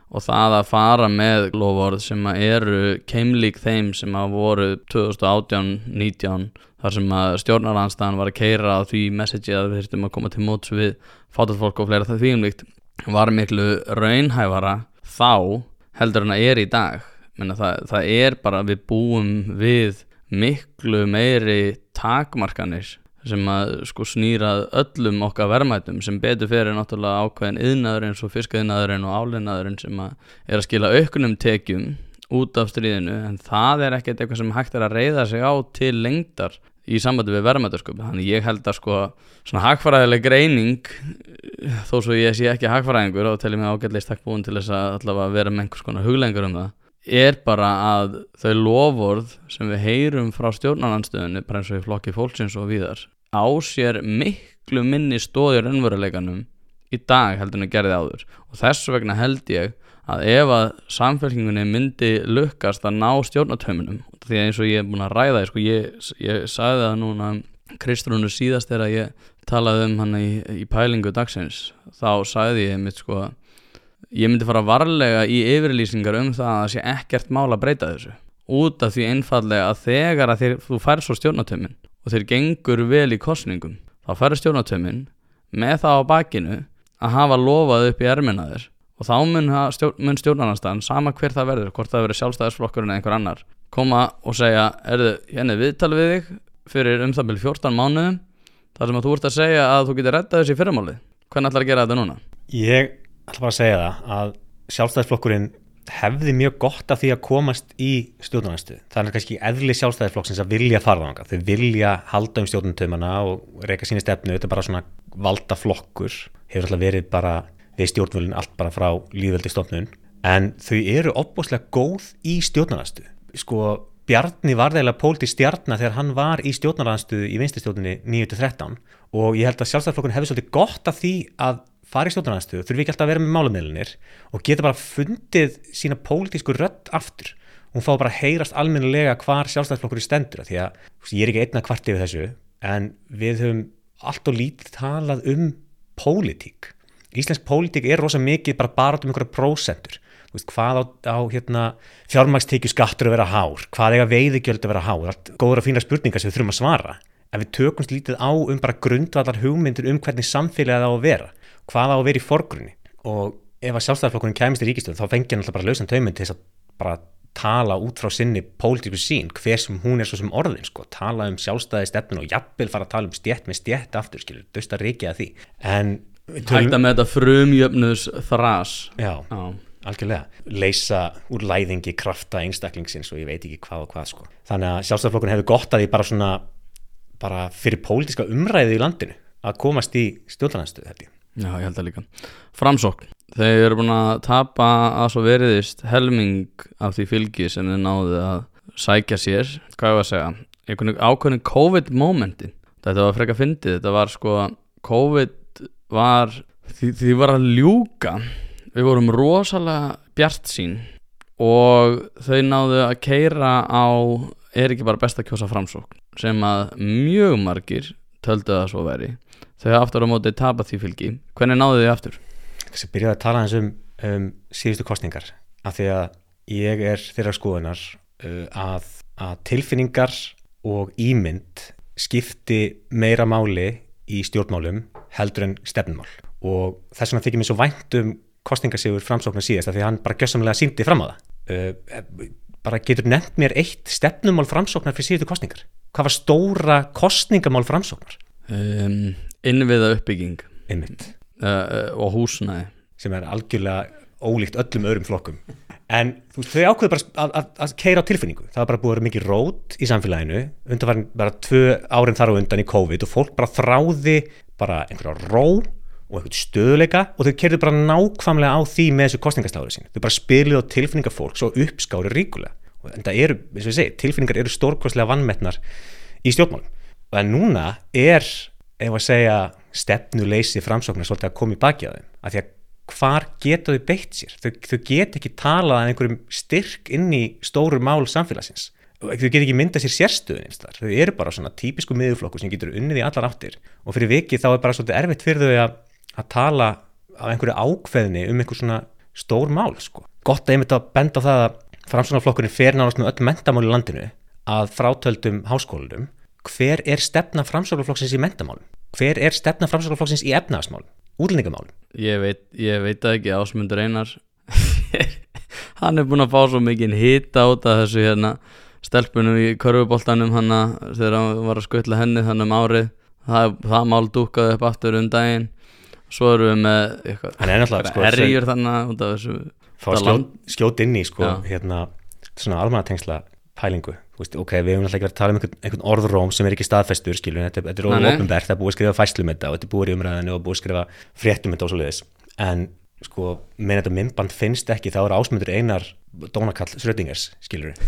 og það að fara með lofórð sem eru keimlík þeim sem að voru 2018-19 þar sem að stjórnaranstæðan var að keira á því messagi að við þurftum að koma til móts við fátalfólk og fleira það því umlíkt var miklu raunhæfara þá heldur en að er í dag. Það, það er bara við búum við miklu meiri takmarkanir sem að sko snýrað öllum okkar verðmætum sem betur fyrir náttúrulega ákveðin yðnaður eins og fiskaiðnaðurinn og áliðnaðurinn sem að er að skila auknum tekjum út af stríðinu en það er ekkert eitthvað sem hægt er að reyða sig á til lengdar í sambandi við verðmætasköp þannig ég held að sko svona hagfræðileg greining þó svo ég sé ekki hagfræðingur og telli mig ágætlega stakk búin til þess að allavega vera með einhvers konar huglengur um það er bara að þau lofórð sem við heyrum frá stjórnarnanstöðunni bara eins og í flokki fólksins og víðar á sér miklu minni stóðir önveruleikanum í dag heldur en að gerði áður. Og þess vegna held ég að ef að samfélkingunni myndi lukkast að ná stjórnatöminum því að eins og ég er búin að ræða sko, ég, ég sagði það núna Kristrúnu síðast er að ég talaði um hann í, í pælingu dagsins þá sagði ég mitt sko ég myndi fara varlega í yfirlýsingar um það að það sé ekkert mál að breyta þessu. Út af því einfallega að þegar að þeir, þú fær svo stjórnatömin og þeir gengur vel í kostningum þá færur stjórnatömin með það á bakinu að hafa lofað upp í erminaðir og þá mun, stjórn, mun stjórnarnastan sama hver það verður, hvort það verður sjálfstæðisflokkurinn eða einhver annar, koma og segja erðu, hérna viðtal við þig fyrir um það byrju 14 mánuðum þar sem að þú ert að segja að þú getur rettað þessi fyrirmáli, hvernig ætlar að gera þetta núna? Ég ætla bara að segja það að sjálfstæðisflokkurinn hefði mjög gott af því að komast í stjórnarnastu. Það er kannski eðli sjálfstæðisflokksins að vilja fara þanga. Þau vilja halda um stjórnartömanna og reyka síni stefnu. Þetta er bara svona valda flokkur. Hefur alltaf verið bara við stjórnvölinn allt bara frá líðveldi stofnun en þau eru opbúslega góð í stjórnarnastu sko Bjarni var þeirlega póliti stjarnar þegar hann var í stjórnarnastu í vinstistjórnunni 9-13 og ég held að sjálfstæðarflokkun hefði svolítið gott af því að fara í stjórnarnastu, þurfi ekki alltaf að vera með málumilunir og geta bara fundið sína pólitísku rött aftur hún fá bara að heyrast almennilega hvar sjálfstæðarflokkur er stendur því að ég er ekki einna kvart yfir þessu en við höfum allt og lítið talað um pólitík. Íslensk pólitík er rosa mikið bara bara um einhverja prósentur. Veist, hvað á, á hérna, fjármagstekju skattur að vera hár, hvað eiga veiðigjöld að vera hár, allt góður og fína spurningar sem við þurfum að svara. Ef við tökumst lítið á um bara grundvallar hugmyndir um hvernig samfélagið á að vera hvað á að vera í forgrunni? Og ef að sjálfstæðarflokkurinn kemist í ríkistöð þá fengir hann alltaf bara lausan tauminn til þess að bara tala út frá sinni pólitíku sín hver sem hún er svo sem orðin sko, tala um sjálfstæði stefnun og jafnvel fara að tala um stjætt með stjætt aftur, skilur, döst að reykja því. En Hætta með þetta frumjöfnus þrás Já, Já, algjörlega. Leysa úr læðingi krafta einstaklingsins og ég veit ekki hvað og hvað sko. Þannig að sjálfstæðarflokkun hefur gott að því bara svona bara fyrir pólitiska umræði í landinu að komast í stjórnarnastuð þetta Já, ég held að líka. Framsókn, þeir eru búin að tapa að svo veriðist helming af því fylgi sem þeir náðu að sækja sér, hvað er að segja? Einhvern ákveðin COVID momenti þetta var freka fyndið, þetta var sko COVID var því, því var að ljúka. Við vorum rosalega bjart sín og þau náðu að keira á er ekki bara best að kjósa framsókn sem að mjög margir töldu það svo veri þau aftur á móti tapa því fylgi hvernig náðu þau aftur? Þessi byrjaði að tala eins um, um síðustu kostningar af því að ég er þeirra skoðunar uh, að, að tilfinningar og ímynd skipti meira máli í stjórnmálum heldur en stefnmál og þess vegna þykir mér svo vænt um kostningasífur framsóknar síðast af því að hann bara gössamlega síndi fram á það uh, bara getur nefnt mér eitt stefnumál framsóknar fyrir síðustu kostningar hvað var stóra kostningamál framsóknar? Um, innviða uppbygging. Uh, og húsnæði. Sem er algjörlega ólíkt öllum öðrum flokkum. En þú veist, þau ákveðu bara að, að, að keira á tilfinningu, það var bara búið að vera mikið rót í samfélaginu, undan var bara tvö árin þar á undan í COVID og fólk bara þráði bara einhverja ró og einhvern stöðleika og þau keirðu bara nákvæmlega á því með þessu kostningastáður sín þau bara spilið á tilfinningar fólk svo uppskári ríkulega. Og en það eru, eins og ég segi, tilfinningar eru stórkostlega vannmettnar í stjórnmálum. Og en núna er, ef að segja stefnuleysi framsóknar svolítið að koma í baki á þeim, af því að hvar geta þau beitt sér? Þau, þau get ekki talað að einhverjum styrk inn í stóru mál samfélagsins. Þau get ekki mynda sér sérstöðun þau eru bara svona típisku miðurflokku sem getur unnið í allar áttir. Og fyrir viki þá er bara svolítið erfitt fyrir þau að, að tala af einhverju ákveðni um einhver svona stór mál sko. gott að ég myndi að benda á það að framsvonarflokkurinn fer með öll mentamál í landinu að frátöldum háskólunum hver er stefna framsvonarflokksins í mentamálum hver er stefna framsvonarflokksins í efnaðasmálum útlendingamálum? Ég veit, ég veit ekki ásmundur einar. <laughs> Hann er búin að fá svo mikið hita át að þessu hérna. Stelpunum í körfuboltanum hann þegar hann var að skutla henni þannig um árið. Það, það mál dúkkaði upp aftur um daginn. Svo erum við með eitthvað, hann er náttúrulega sko, erjur þannig út af þessu fá skjót, skjót inn í sko, Já. hérna, svona almannatengsla pælingu, veist, ok, við hefum náttúrulega ekki verið að tala um einhvern, einhvern orðróm sem er ekki staðfestur skilur, þetta, þetta er óopinbert, það er búið að skrifa fæslum þetta og þetta er búið í umræðinu og búið að skrifa fréttum þetta og svo leiðis, en sko, með þetta myndband finnst ekki, þá er ásmundur einar dónakall Srödingers, skilur <laughs>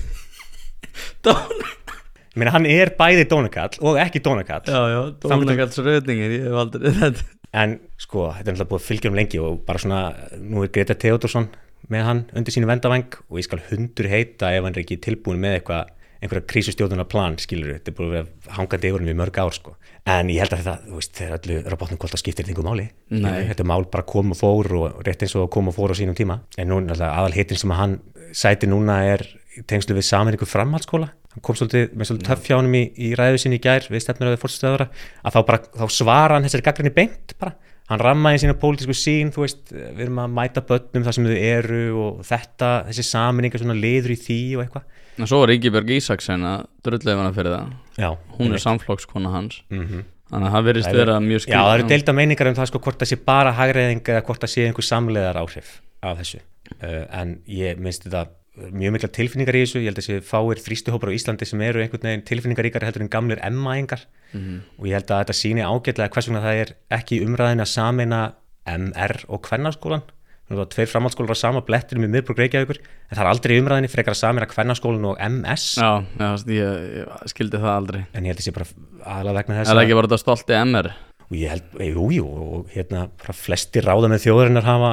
ég meina, hann er bæði dónakall og ekki dónakall. Já, já, dónakalls röðningir ég hef aldrei þetta <laughs> en sko, þetta er náttúrulega búið að fylgja um lengi og bara svona, nú er Greta Theodorsson með hann undir sínu vendavang og ég skal hundur heita ef hann er ekki tilbúin með eitthvað einhverja krísustjóðunar plan, skilur þetta er búið að yfir hann við mörg ár sko. en ég held að þetta, þú veist, þegar öllu hvort það skiptir þetta einhver máli. Nei. þetta mál bara kom og fór og rétt eins og kom og fór á sínum tíma. En nú náttúrulega aðal hitin sem að hann sæti núna er tengslu við saminningu framhaldsskóla. Hann kom svolítið með svolítið töff hjá honum í, í ræðu sinni í gær við stefnir að fórstöðara að þá bara, þá svara hann þessari gaggrinni beint bara hann rammaði sína pólitísku sín þú veist, við erum að mæta börnum þar sem þau eru og þetta, þessi saminninga svona liður í því og eitthvað. En svo var Ríkibjörg Ísaksen að drullið hana fyrir það. Já, hún er samflokskona hans. Mm þannig að það verðist vera mjög já, það eru skil deilda meiningar um það sko hvort það sé bara hagreðing eða hvort það sé einhver samleðar áhrif af þessu. Uh, en ég minnst þetta mjög mikla tilfinningar í þessu. Ég held að þessi fáir þrýstuhópar á Íslandi sem eru einhvern veginn tilfinningaríkar heldur en gamlir emmaengar Mhm. og ég held að þetta síni ágætlega hvers vegna það er ekki umræðin að samina MR og kvennarskólan það var tveir framhaldsskólar á sama blettinum í miðbrug Reykjavíkur en það er aldrei í umræðinni frekar að samina kvennarskólan og MS já, já, ég, ég skildi það aldrei. En ég held að sé bara aðalega vegna er þess að ekki bara þetta stolti MR og ég held, e, jú, hérna flesti ráða með þjóðarinnar hafa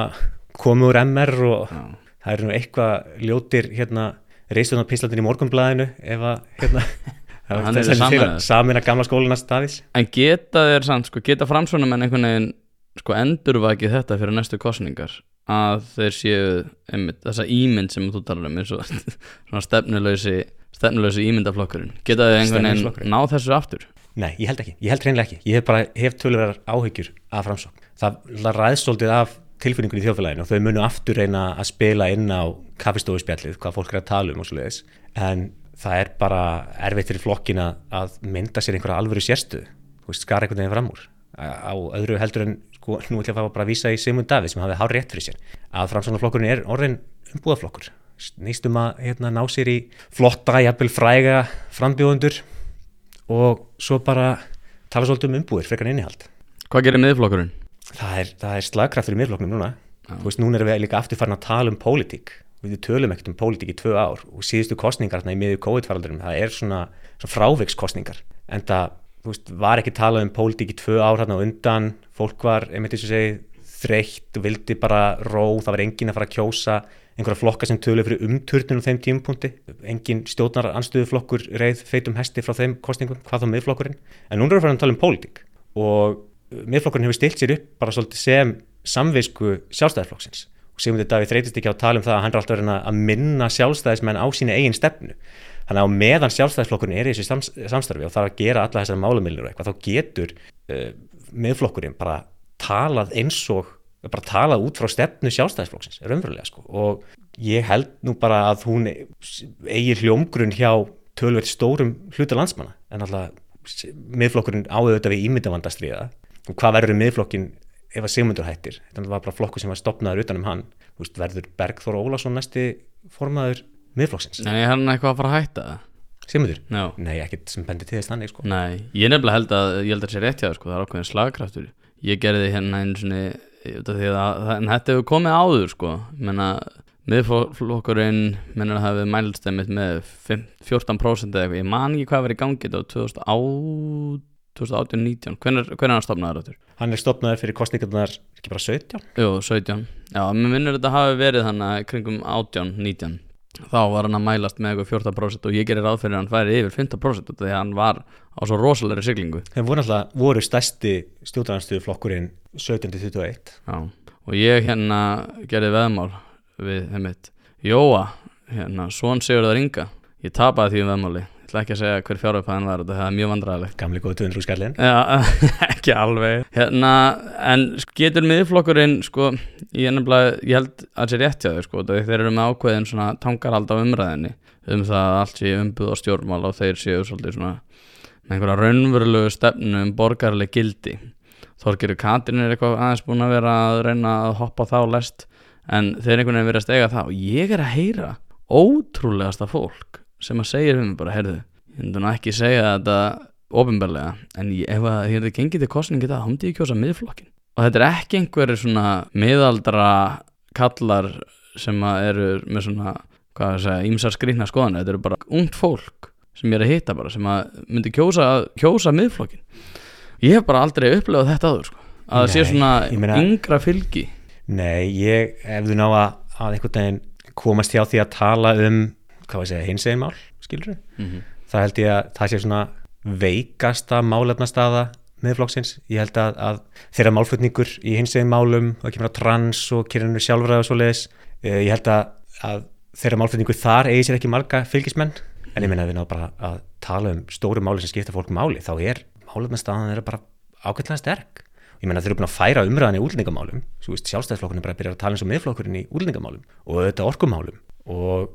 komið úr MR og Já. Það eru nú eitthvað ljótir hérna reistunum píslandin í morgunblæðinu ef að hérna <laughs> til að gamla skólinast staðis En geta þeir samt, sko, geta framsvonum en einhvern veginn, sko, endurvakið þetta fyrir næstu kostningar að þeir séu, einmitt, þessa ímynd sem þú talar um, eins og <laughs> svona stefnuleysi, stefnuleysi ímyndaflokkurinn. Geta þeir einhvern veginn náð þessu aftur? Nei, ég held ekki, ég held reynilega ekki. Ég hef bara, hef töluverðar áhyggjur af framsókn. Það, það ræðstóltið af tilfinningun í þjóðfélaginu og þau munu aftur reyna að spila inn á kafistofuspjallið, hvað fólk er að tala um og svo leiðis, en það er bara erfitt fyrir flokkina að mynda sér einhverja alvöru sérstu skara einhvern veginn fram úr. Á öðru heldur en, sko, nú ætla ég að fá að vísa í Simund Davíð sem hafi hár rétt fyrir sér að framsóknarflokkurinn er orðin umbúðaflokkur. Nýstum að hérna, ná sér í flotta, jafnvel fræga frambjóðundur og svo bara tala svolítið um umbúðir frekar innihald. Hvað gerir miðflokkurinn? Það er, það er slagkraftur í miðflokknum núna. Þú veist, núna erum við líka aftur farin að tala um pólitík. Við tölum ekkert um pólitík í tvö ár og síðustu kostningar þarna í miður COVID-faraldurum það er svona, svona frávikskostningar en það, þú veist, var ekki talað um pólitík í tvö ár þarna á undan. Fólk var, einmitt eins og segi, þreytt og vildi bara ró, það var engin að fara að kjósa. Einhverja flokka sem tölu fyrir umturnum á þeim tímapunkti, engin stjórnar anstöðuflokkur reið feitum hesti frá þeim kostningum, hvað þá miðflokkurinn. En núna erum við að tala um pólitík. Og miðflokkurinn hefur stilt sér upp bara svolítið sem samvisku sjálfstæðarflokksins og Sigmundur Davíð þreytist ekki á að tala um það að hann er alltaf verið að minna sjálfstæðismenn á sína eigin stefnu. Þannig að meðan sjálfstæðisflokkurinn er í þessu sams samstarfi og þarf að gera alla þessar málumilnir og eitthvað þá getur uh, miðflokkurinn bara talað eins og bara talað út frá stefnu sjálfstæðisflokksins raunverulega sko. Og ég held nú bara að hún eigi hljómgrunn hjá tölvert stórum hluta landsmanna. En alltaf miðflokkurinn áauðvitað við ímyndavandastriða hvað verður um miðflokkin ef að Sigmundur hættir þetta var bara flokkur sem var stopnaður utan um hann veist, verður Bergþór Ólason næsti formaður miðflokksins Nei, er hann eitthvað að fara að hætta það? Sigmundur? Já, Nei, ekkert sem bendir til þess þannig sko. nei, ég nefnilega held að ég held að það sé rétt hjá sko, það er ákveðin slagkraftur Ég gerði hérna það- en þetta hefur komið áður, sko menna, miðflokkurinn menna að hafi mælstemmit með fimm- 14% eða eitthvað, ég man ekki hvað var í gangi þetta á 2018-19 hvernig er hann stopnaður áttur? Hann er stopnaður fyrir kostningarnar ekki bara 17 Jú, 17 Já, mér minnur þetta hafi verið þannig kringum 18, 19 Þá var hann að mælast með eitthvað 14% og ég gerir fyrir að hann færi yfir 15% út af því að hann var á svo rosalegri siglingu. Þeir voru alltaf, voru stærsti stjórnaranstuðu flokkurinn 17-21 Já, og ég hérna gerði veðmál við þeimitt Jóa, hérna, svon Sigurðar Inga. Ég tapaði því um veðmáli Ég ætla ekki að segja hver fjárupæðan var þetta er mjög vandræðilegt Gamli góði 200 skallin Já, <laughs> ekki alveg. Hérna, en getur miðflokkurinn sko, ég, nefnilega, ég held að það sé rétt hjá þau sko, þeir eru með ákveðin svona tangarhald á umræðinni um það að allt sé umbuð á stjórnmál og þeir séu svolítið svona með einhverja raunverulegu stefnu um borgarleg gildi. Þorgeru Katrin er eitthvað aðeins búin að vera að reyna að hoppa þá lest en þeir einhvern veginn verið að stega það. Og ég er að heyra ótrúlegasta fólk sem að segja mig bara, heyrðu, ég myndi nú ekki segja þetta ofinbarlega en ég, ef að þið gengið til kostningi það, þá myndi ég kjósa miðflokkin og þetta er ekki einhverju svona miðaldra kallar sem að eru með svona, hvað að segja, ímsar skrýtna skoðan, þetta eru bara ungt fólk sem ég er að hitta bara, sem að myndi kjósa, kjósa miðflokkin ég hef bara aldrei upplefað þetta áður sko. að það sé svona meina- yngra fylgi. Nei, ég, ef þú ná að, að einhvern veginn komast hjá því að tala um, hvað var að segja, hins egin mál, skilur við? mm -hmm. Það held ég að það sé svona veikasta málefnastaða miðflokksins. Ég held að, að þeirra málflutningur í hins egin málum, það kemur á trans og kyninu sjálfræð og svo leiðis. Ég held að, að þeirra málflutningur þar eigi sér ekki marga fylgismenn, en ég minna að við ná bara að tala um stóru máli sem skipta fólk máli, þá er málefnastaðan þeirra bara ákveðlega sterk ég meina þeir eru búin að færa umræðan í útlendingamálum svo veist sjálfstæðisflokkurinn er bara að byrja að tala eins og miðflokkurinn í útlendingamálum og þetta orkumálum og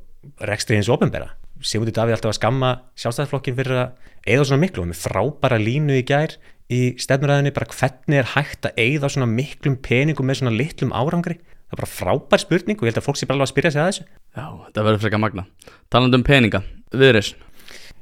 rekstri hins ofinbera Sigmundur Davíð alltaf að skamma sjálfstæðisflokkin fyrir að eigða svona miklu. Og með frábæra línu í gær í stefnuræðinni bara hvernig er hægt að eigða svona miklum peningum með svona litlum árangri? Það er bara frábær spurning og ég held að fólk sé bara alveg að spyrja sig að þessu. Já, þetta verður frekar magna Talandi um peninga, viðreis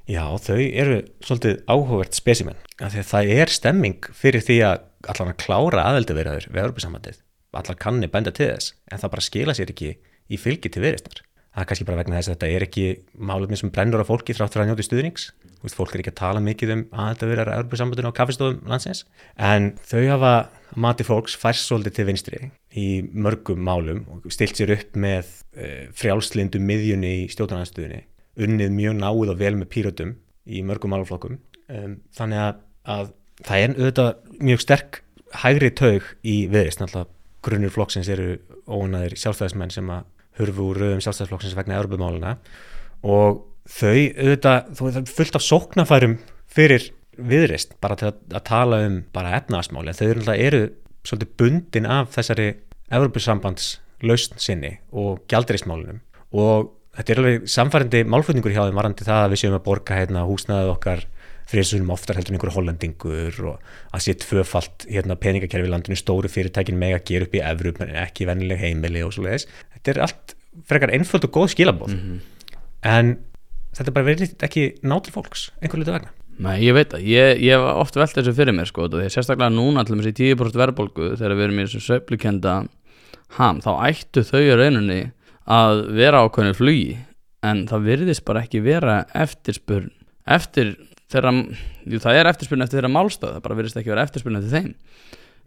Já, þau eru svolítið áhugavert spesimenn, af því að það er stemming fyrir því að allan að klára aðeldavirðaður við Európa-sambandið, allar kanni benda til þess, en það bara skila sér ekki í fylgi til viðreistnar. Það er kannski bara vegna þess að þetta er ekki málefni sem brennur á fólki þrátt fyrir að njóti stuðnings, Þú veist, fólk er ekki að tala mikið um aðeldavirðar Európa-sambandinu á kaffestofum landsins, en þau hafa mati fólks færst svolítið til vinstri í mörgum málum og stilt sér upp með uh, frjálslindu miðjunni í stjórnarnastuðinni unnið mjög náið og vel með pýrötum í mörgum málaflokkum. Um, þannig að, að það er auðvitað mjög sterk hægri taug í náttúrulega grunnur flokksins eru óanæðir sjálfstæðismenn sem að hurfu úr rauðum sjálfstæðisflokksins vegna Europamáluna og þau auðvitað, þú veist, fullt af sóknafærum fyrir viðrist bara til að, að tala um bara efnaðasmáli þau eru, eru svolítið bundin af þessari Europasambands lausn sinni og gjaldreismálunum og þetta er alveg samfærandi málflutningur hjá þeim varandi það að við séum að borga hérna húsnaðið okkar þrjusunum oftar heldur en einhverju hollendingur og að sé tvöfalt hérna, peningakerfi í landinu stóru fyrirtækin með að gera upp í evru en ekki vennileg heimili og svo leiðis þetta er allt frekar einföld og góð skilabóð mm -hmm. en þetta bara verið ekki ná til fólks einhver litur vegna. Nei, ég veit það, ég, ég hef oft velt þessu fyrir mér sko, því sérstaklega núna til þessi 10% verðbólgu þegar við erum í þessu söflukenda ham, þá ættu þau í rauninni að vera ákveðinu flugi en það virðist bara ekki vera eftirspurn eftir þeirra, það er eftirspurn eftir þeirra málstöð, það bara virðist ekki vera eftirspurn eftir þeim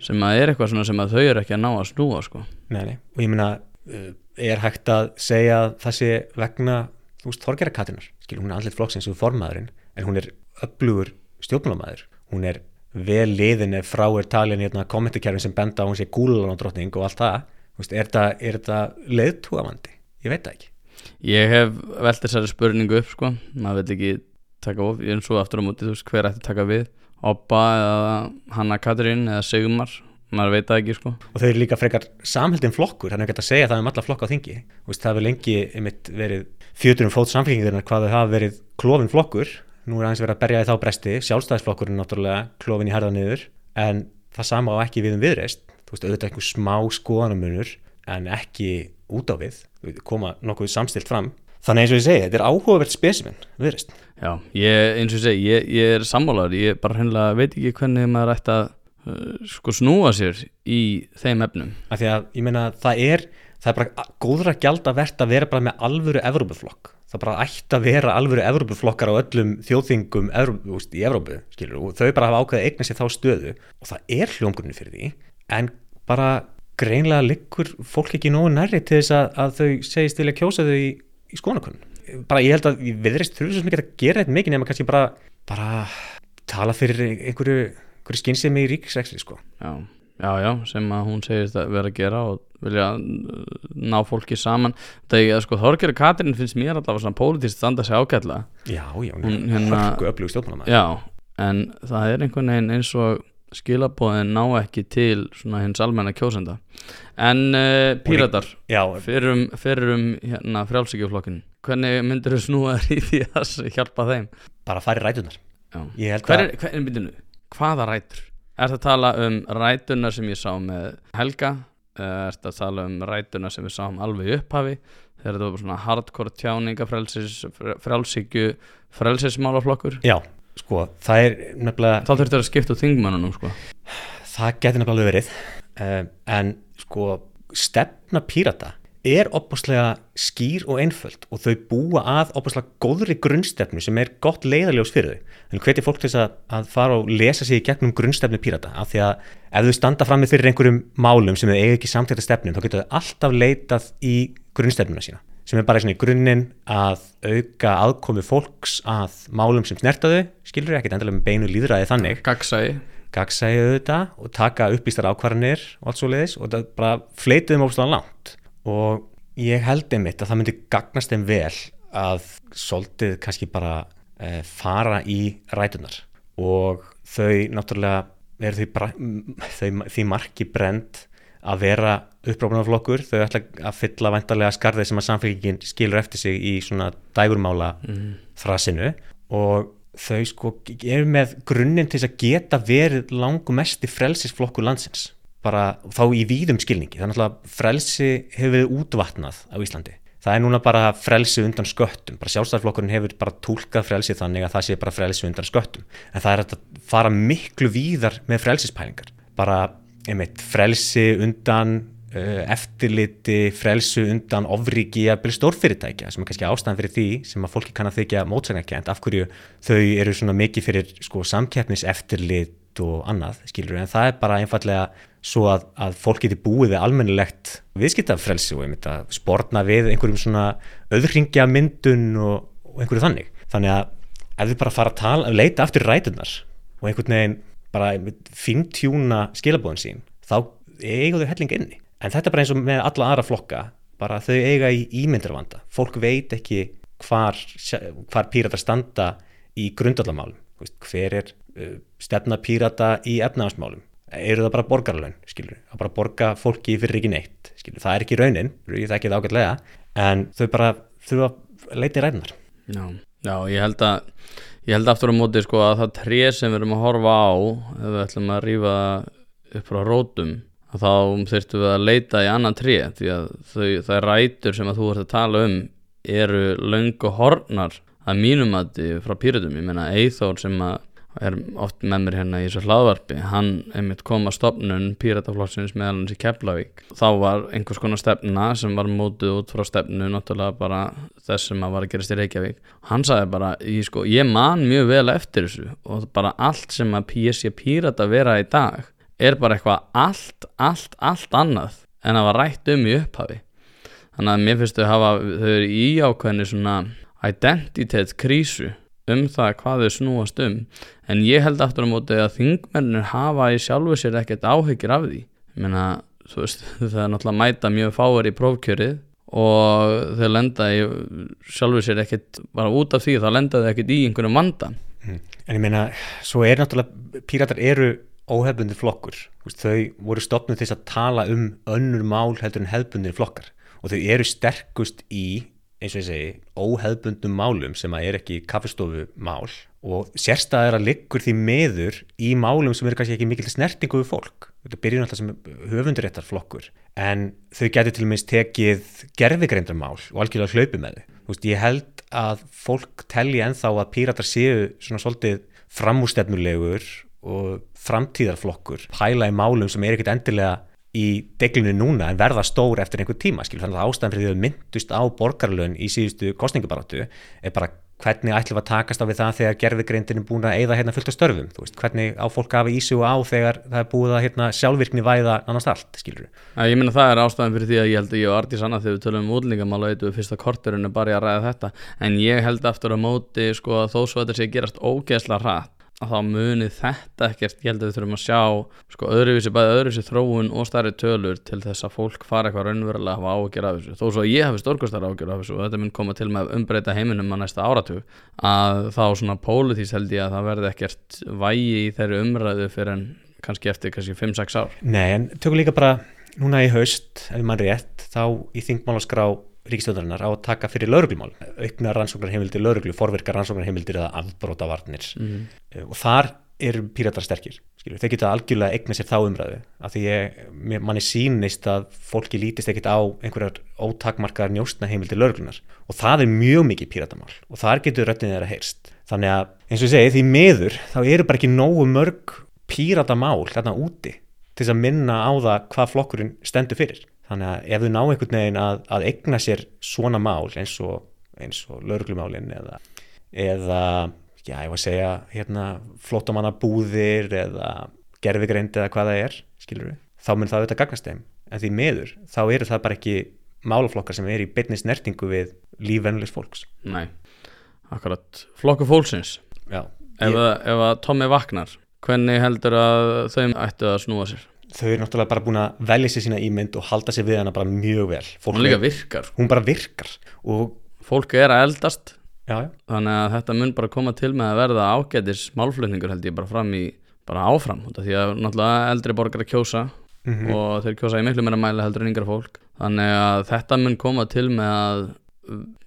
sem að er eitthvað svona sem að þau eru ekki að ná að snúa sko. Nei, nei, og ég meina uh, er hægt að segja að það sé vegna, þú veist, Þorgera Katinar skilur, hún er andlit flokksins og formaðurinn en hún er öflugur stjórnmálamæður hún er vel liðin ef frá er talin hérna kommentarkerfin sem benda á hún sé gúlan og drottning og allt það veist, er þetta, leiðtúavandi? Ég veit það ekki Ég hef velt þessari spurningu upp sko, maður veit ekki taka of, er svo aftur á múti, þú veist, hver ætti taka við? Oppa eða Hanna Katrín eða Sigmar, maður veit það ekki sko. Og þau eru líka frekar samhildin flokkur þannig að geta að segja það um alla flokka á þingi. Veist, það hefur lengi einmitt verið fjöturum fót samfélkingirinnar hvað þau hafa verið klófin flokkur, nú er aðeins verið að berja í þá bresti. Sjálfstæðisflokkurinn náttúrulega klófin í herða niður, en það sama á ekki við um viðreist, þú veist, auðvitað einhver smá skoðanamunur en ekki út á við, koma nokkuð samstilt fram, þannig eins og ég segi þetta er áhugavert spesimen, viðreist Já, ég, eins og ég segi, ég, ég er sammálar ég bara hennilega veit ekki hvernig maður ætti að uh, sko snúa sér í þeim efnum. Af því að ég meina það er það er bara góðra gjald að verta að vera bara með alvöru Evrópuflokk. Það bara ætti að vera alvöru Evrópuflokkar á öllum þjóðþingum Evrópu, úst, í Evrópu skilur, og þau bara hafa ákveðið að eigna sér þá stöðu og það er hljómgrunni fyrir því en bara greinlega liggur fólk ekki nógu nærri til þess að, að þau segist vilja kjósa þau í, í skonakunn bara ég held að við viðreist þurfum svo mikið að gera þetta mikið nema kannski bara, bara tala fyrir einhverju, einhverju skynsemi í ríkisreksli sko. Já, já, já, sem að hún segist að vera að gera og vilja uh, ná fólki saman. Er sko, Þorgeri Katrin finnst mér allavega svona pólitískt standa sig ágætla Já, já, hún er hérna- hörku öflug stjórnmálamæður Já, en það er einhvern veginn eins og skilabóðin ná ekki til svona hins almenna kjósenda en uh, píratar Já, fyrir um, um hérna, frjálsíkjuflokkin hvernig myndir þú snúa þér í því að hjálpa þeim bara fari rætunar já. Ég held Hver að, er, hver er myndinu? Hvaða rætur? Er það að tala um rætuna sem ég sá með Helga? Er það að tala um rætuna sem við sáum alveg í upphafi? Þegar þetta var svona hardcore tjáninga frelsis, frelsíkju frelsismálaflokkur já, sko, það er nefnilega, Þá þurfti að skipta út þingmönnunum sko. það getur nefnilega verið um, en sko stefna pírata er opaslega skýr og einföld og þau búa að opaslega góðri grunnstefnu sem er gott leiðaljós fyrir þau þannig hveti fólk til þess að, að fara og lesa sig í gegnum grunnstefnu pírata af því að ef þau standa frammi fyrir einhverjum málum sem þau eiga ekki samtækta stefnum þá getur þau alltaf leitað í grunnstefnuna sína sem er bara í grunninn að auka aðkomi fólks að málum sem snerta þau skilur ekkert endilega með beinu líðræði þannig. Gagsæi gagsæði auðvitað og taka upplýstar ákvarðanir og allt svo leiðis og það bara fleitið um ósláðan langt. Og ég held einmitt að það myndi gagnast þeim vel að soldið kannski bara e, fara í rætunar og þau náttúrulega eru þau, þau því marki brend að vera upprófnarflokkur, þau ætla að fylla vantarlega skarðið sem að samfélgingin skilur eftir sig í svona dægurmála mm. þrasinu og þau sko eru með grunninn til að geta verið langumesti frelsisflokkur landsins. Bara þá í víðum skilningi. Þannig að frelsi hefur verið útvatnað á Íslandi. Það er núna bara frelsi undan sköttum. Bara sjálfstæðarflokkurinn hefur bara tólkað frelsi þannig að það sé bara frelsi undan sköttum. En það er að fara miklu víðar með frelsispælingar bara einmitt frelsi undan uh, eftirliti frelsi undan ofriki að byrja stórfyrirtækja sem er kannski ástæðan fyrir því sem að fólki kann að þykja mótsagnarkent af hverju þau eru svona mikið fyrir sko, samkeppnis eftirlit og annað skilur en það er bara einfallega svo að, að fólk geti búið við almennilegt viðskiptafrelsi og einmitt að sportna við einhverjum svona öðringja myndun og, og einhverju þannig. Þannig að ef þið bara fara að tala, leita aftur rætunar og einhvern veginn bara fintjúna skilabóðin sín þá eiga þau helling inni. En þetta er bara eins og með alla aðra flokka bara þau eiga í ímyndarvanda. Fólk veit ekki hvar, hvar píratar standa í grundallamálum hver er uh, stefna pírata í efnahansmálum eru það bara borgarlaun, skilur, að bara borga fólki fyrir ekki neitt, skilur, það er ekki raunin ég það ekki það ágætlega, en þau bara þurfa að leita í ræðnar Já, já, ég held að ég held aftur á móti sko að það tré sem við erum að horfa á ef við ætlum að rífa upp frá rótum þá þurftum við að leita í annan tré því að þau, það er rætur sem að þú ert að tala um eru löngu hornar að mínum að frá pýratum, ég menna Eithór sem að er oft með mér hérna í þessu hlaðvarpi. Hann einmitt kom að stopnun Pírataflokksins meðal hans í Keflavík. Þá var einhvers konar stefna sem var mótið út frá stefnu náttúrulega bara þess sem að var að gerast í Reykjavík. Hann sagði bara, ég, sko, ég man mjög vel eftir þessu og bara allt sem að PSC Pírata vera í dag er bara eitthvað allt, allt, allt annað en að var rætt um í upphafi. Þannig að mér finnst þau hafa þau eru í ákveðinu svona identitet krísu um það hvað þau snúast um. En ég held aftur á móti að þingmennir hafa í sjálfu sér ekkert áhyggjur af því. Ég meina, þú veist, <laughs> það er náttúrulega mæta mjög fáir í prófkjörið og þau lenda í sjálfu sér ekkert, bara út af því þá lenda þau ekkert í einhverjum vanda. Mm. En ég meina, svo er náttúrulega píratar eru óhefbundir flokkur. Þau voru stopnud til að tala um önnur mál heldur en hefbundir flokkar. Og þau eru sterkust í eins og ég segi, óheðbundum málum sem að er ekki kaffestofu mál og sérstæðar að liggur því meður í málum sem eru kannski ekki mikil snertingu við fólk. Þetta byrjur náttúrulega sem höfunduréttar flokkur en þau getur til og meins tekið gerfigreindar mál og algjörlega hlaupi með þau. Þú veist, ég held að fólk telli enþá að píratar séu svona svolítið framústefnulegur og framtíðarflokkur pæla í málum sem er ekkit endilega í deglinu núna en verða stór eftir einhver tíma skil, þannig að ástæðan fyrir því að myndust á borgarlön í síðustu kostningabaratu er bara hvernig ætlum að takast á við það þegar gerðvigreindin er búin að eigða hérna fullt af störfum veist, hvernig á fólk hafa ísug á þegar það er búið að hérna, sjálfvirkni væða annars allt, skilur við Ég minna það er ástæðan fyrir því að ég held að ég og Artís Anna þegar við tölum um útlendingamál og eitthvað fyrsta korturinn er bara að ræða þetta. En ég held aftur á móti sko, þó svo þetta sé gerast ógeðsla rætt að þá muni þetta ekkert ég held að við þurfum að sjá sko öðruvísi bæði öðruvísi þróun og starri tölur til þess að fólk fara eitthvað raunverulega að hafa ágjör af þessu. Þó svo ég hafi stórkostar ágjör af þessu og þetta mun koma til með að umbreyta heiminum á næsta áratug að þá svona pólitís held ég að það verði ekkert vægi í þeirri umræðu fyrir en kannski eftir kannski 5-6 ár. Nei en tökum líka bara núna í haust ef mann rétt þá í þingmálaskrá ríkistjóðarinnar á að taka fyrir lauruglumál, aukna rannsóknarheimildir lauruglu, forverka rannsóknarheimildir eða afbrótavarnir Mhm. Eh, og þar eru píratar sterkir skilur. þeir geta algjörlega eigna sér þá umræðu af því ég, manni sýnist að fólki lítist ekkit á einhverjar ótakmarkaðar njóstna heimildir lauruglunar og það er mjög mikið píratamál og þar getur röddin þeirra heyrst þannig að eins og ég segi því miður þá eru bara ekki nógu mörg píratamál þarna úti til að minna á það hvað flokkurinn stendur fyrir þannig að ef þau ná einhvern veginn að, að eigna sér svona mál eins og, eins og lauruglumálin eða, eða já, ég var að segja hérna, flótamannabúðir eða gerfigreind eða hvað það er skilur þá mun það auðvitað gagnast þeim. En því miður, þá eru það bara ekki málaflokkar sem eru í beinni snertingu við lífvennulegs fólks. Nei, akkurat. Flokku fólksins. Já, Ef, ég, að, ef að Tommy vaknar Hvernig heldur að þau ættu að snúa sér? Þau eru náttúrulega bara búin að velja sér sína ímynd og halda sér við hana bara mjög vel. Fólk Hún líka er- virkar. Hún bara virkar og Fólk er að eldast. Já, já, Þannig að þetta mun bara koma til með að verða ágætis málflutningur held ég bara fram í bara áfram því að náttúrulega eldri borgar að kjósa Mhm. og þeir kjósa í miklu meira mæli heldur en yngra fólk. Þannig að þetta mun koma til með að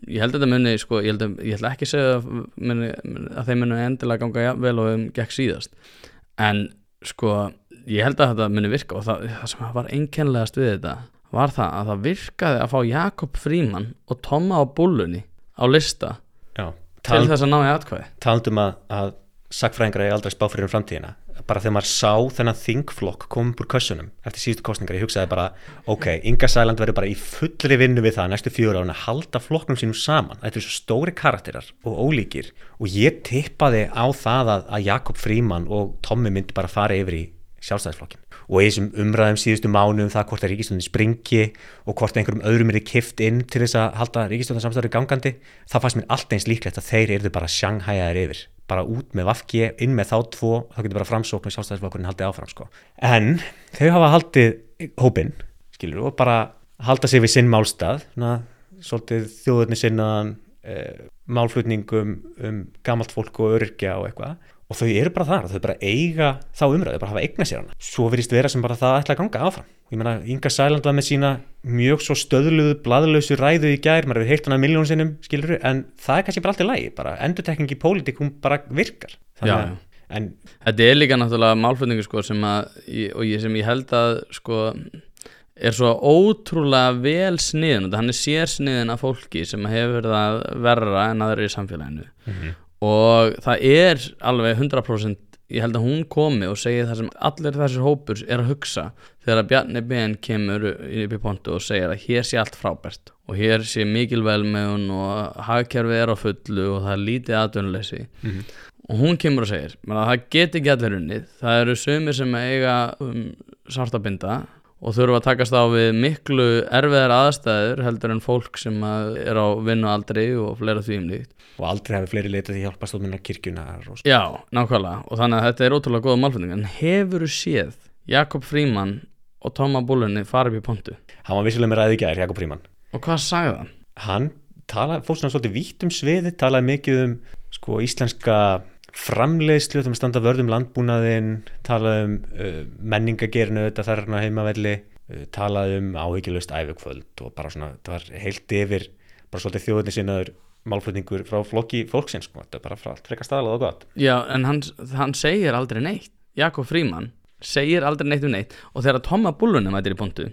ég held að þetta muni sko, ég, held að, ég ætla ekki segja að, muni, að þeim muni endilega ganga vel og um gekk síðast. En sko ég held að þetta muni virka og það, það sem var einkennilegast við þetta var það að það virkaði að fá Jakob Fríman og Tomma á bullunni á lista já. til Tal, þess að ná í atkvæði talandum að, að sagfræðingar er aldrei spá fyrir um framtíðina bara þegar maður sá þennan þingflokk koma upp úr kössunum eftir síðustu kostningar, ég hugsaði bara ok, Inga Sæland verður bara í fullri vinnu við það næstu fjóra ára að halda flokknum sínum saman þetta er svo stóri karakterar og ólíkir og ég tippaði á það að, að Jakob Fríman og Tommi myndi bara fara yfir í sjálfstæðisflokkin og í þessum umræðum síðustu mánu um það hvort að ríkistjóðin springi og hvort einhverjum öðrum er kift inn til þess að halda ríkistjóðin samstæður gangandi þá fannst mér allt eins líklegt að þeir eru bara sjanghæjaðir yfir. Bara út með Vafki, inn með þá tvo þá getur bara framsókn og sjálfstæðisflokkurinn haldið áfram sko. en þau hafa haldið hópinn, skilur og bara halda sig við sinn málstað svolítið þjóðurni sinnaðan eh, málflutningum um gamalt fólk og öryrkja og eitthvað og þau eru bara þar, þau bara eiga þá umræðu, bara hafa eigna sér hana. Svo virðist vera sem bara það ætla að ganga áfram. Og ég meina, Inga Sæland var með sína mjög svo stöðluðu, bladlausu ræðu í gær maður hefur heilt hana miljónu sinnum, skilur en það er kannski bara allt í lagi, bara endurtekning í pólitík hún bara virkar. Að, en Þetta er líka náttúrulega málflutningu sko sem að, ég- og ég, sem ég held að sko er svo ótrúlega vel sniðin. Hann er sér sniðin af fólki sem hefur það verra en aðra í samfélaginu og það er alveg 100% ég held að hún komi og segi það sem allir þessir hópur er að hugsa þegar Bjarni Ben kemur upp í pontu og segir að hér sé allt frábært og hér sé mikil velmegun og hagkerfið er á fullu og það er lítið atvinnuleysi. Og hún kemur og segir að það get ekki allir unnið. Það eru sömur sem eiga um, svartabinda og þurfa að takast á við miklu erfiðar aðstæður heldur en fólk sem er á vinnualdri og fleira því um líkt og aldrei hafi fleiri leitað í hjálpastofnunar kirkjunar og. Já, nákvæmlega og þannig að þetta er ótrúlega góða málflutning en hefur séð Jakob Fríman og Tóma Búlunni upp í pontu hann var vissulega með ræði gær, Jakob Fríman og hvað sagði hann? hann talaði, svona svolítið vítt um sviði talaði mikið um sko íslenska framleiðslu þegar standa vörðum landbúnaðinn talaði um uh, menningagerinu þetta þarna heimavelli uh, talaði um áhyggjulust æfukvöld og bara svona, það var heilt yfir bara svolítið þjóðinni sinnaður málflutningur frá flokki fólksins sko, þetta er bara frá allt frekar staðalað og gott. Já, en hann, hann segir aldrei neitt. Jakob Fríman segir aldrei neitt um neitt. Og þegar Tóma Búlunni mætir í pontu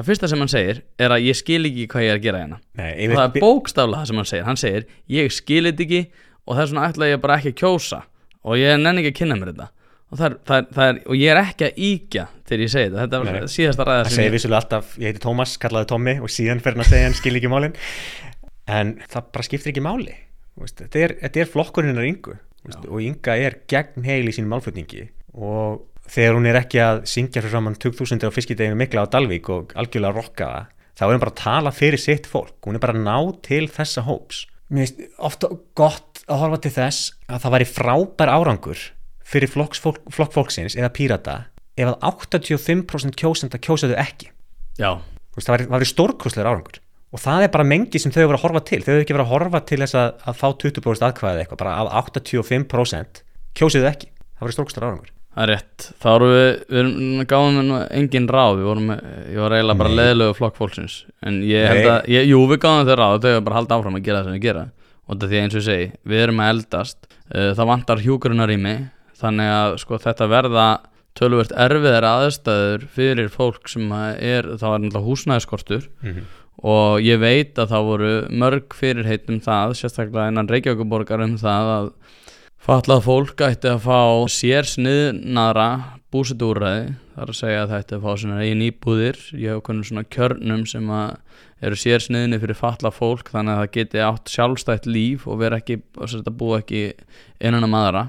það fyrsta sem hann segir er að ég skil ekki hvað ég er að gera hérna. Nei, og það er bókstaflega það sem hann segir. Hann segir, ég skil þetta ekki og þess vegna ætla ég bara ekki að kjósa. Og ég nenni ekki að kynna mér þetta. Og, það er, það er, það er, og ég er ekki að íkja þegar ég segi þetta, þetta Nei. var síðasta ræða Það segir vissulega alltaf, ég heiti Tómas, kallaði Tommi og síðan fyrir hann að segja hann skil ekki málin. En það bara skiptir ekki máli. Þú veist, þetta, er, þetta er flokkurinn hennar Ingu. Þú veist, og Inga er gegn heil í sín málflutningi. Og þegar hún er ekki að syngja fyrir framann 2000 á fiskideginu mikla á Dalvík og algjörlega rokka það þá er hún bara að tala fyrir sitt fólk. Hún er bara að ná til þessa hóps. Mér finnst ofta gott að horfa til þess að það væri frábær árangur fyrir flokks, fólk, flokk fólksins eða pírata ef að 85% kjósenda kjósaðu ekki. Já, það væri, væri stórkostlegur árangur. Og það er bara mengi sem þau hefur að horfa til. Þau hefur ekki verið að horfa til þess að, að fá 20% aðkvæðið eitthvað, bara af 85% kjósiðu ekki, það væri stórkostlegur árangur. Það er rétt, þá erum við, við erum, gáðum engin ráð, við vorum, ég var eiginlega bara leðilegu flokk fólksins. En ég held að, ég, jú við gáðum þau ráð, þau erum bara að halda áfram að gera það sem við gera Og þetta því eins og ég segi, við erum að eldast, uh, það vantar hjúkurunar í mig Þannig að sko þetta verða tölvert erfiðar aðstæður fyrir fólk sem er, það var náttúrulega húsnæðiskortur Mhm. og ég veit að það voru mörg fyrirheit um það, sérstaklega innan Reykjavíkuborgar um það að fatlað fólk ætti að fá sér sniðnara búsetúræði þar að segja að það ætti að fá svona eigin íbúðir. Ég hef konum svona kjörnum sem að eru sér sniðni fyrir fatlað fólk þannig að það geti átt sjálfstætt líf og vera ekki, og þetta búa ekki innan um aðra.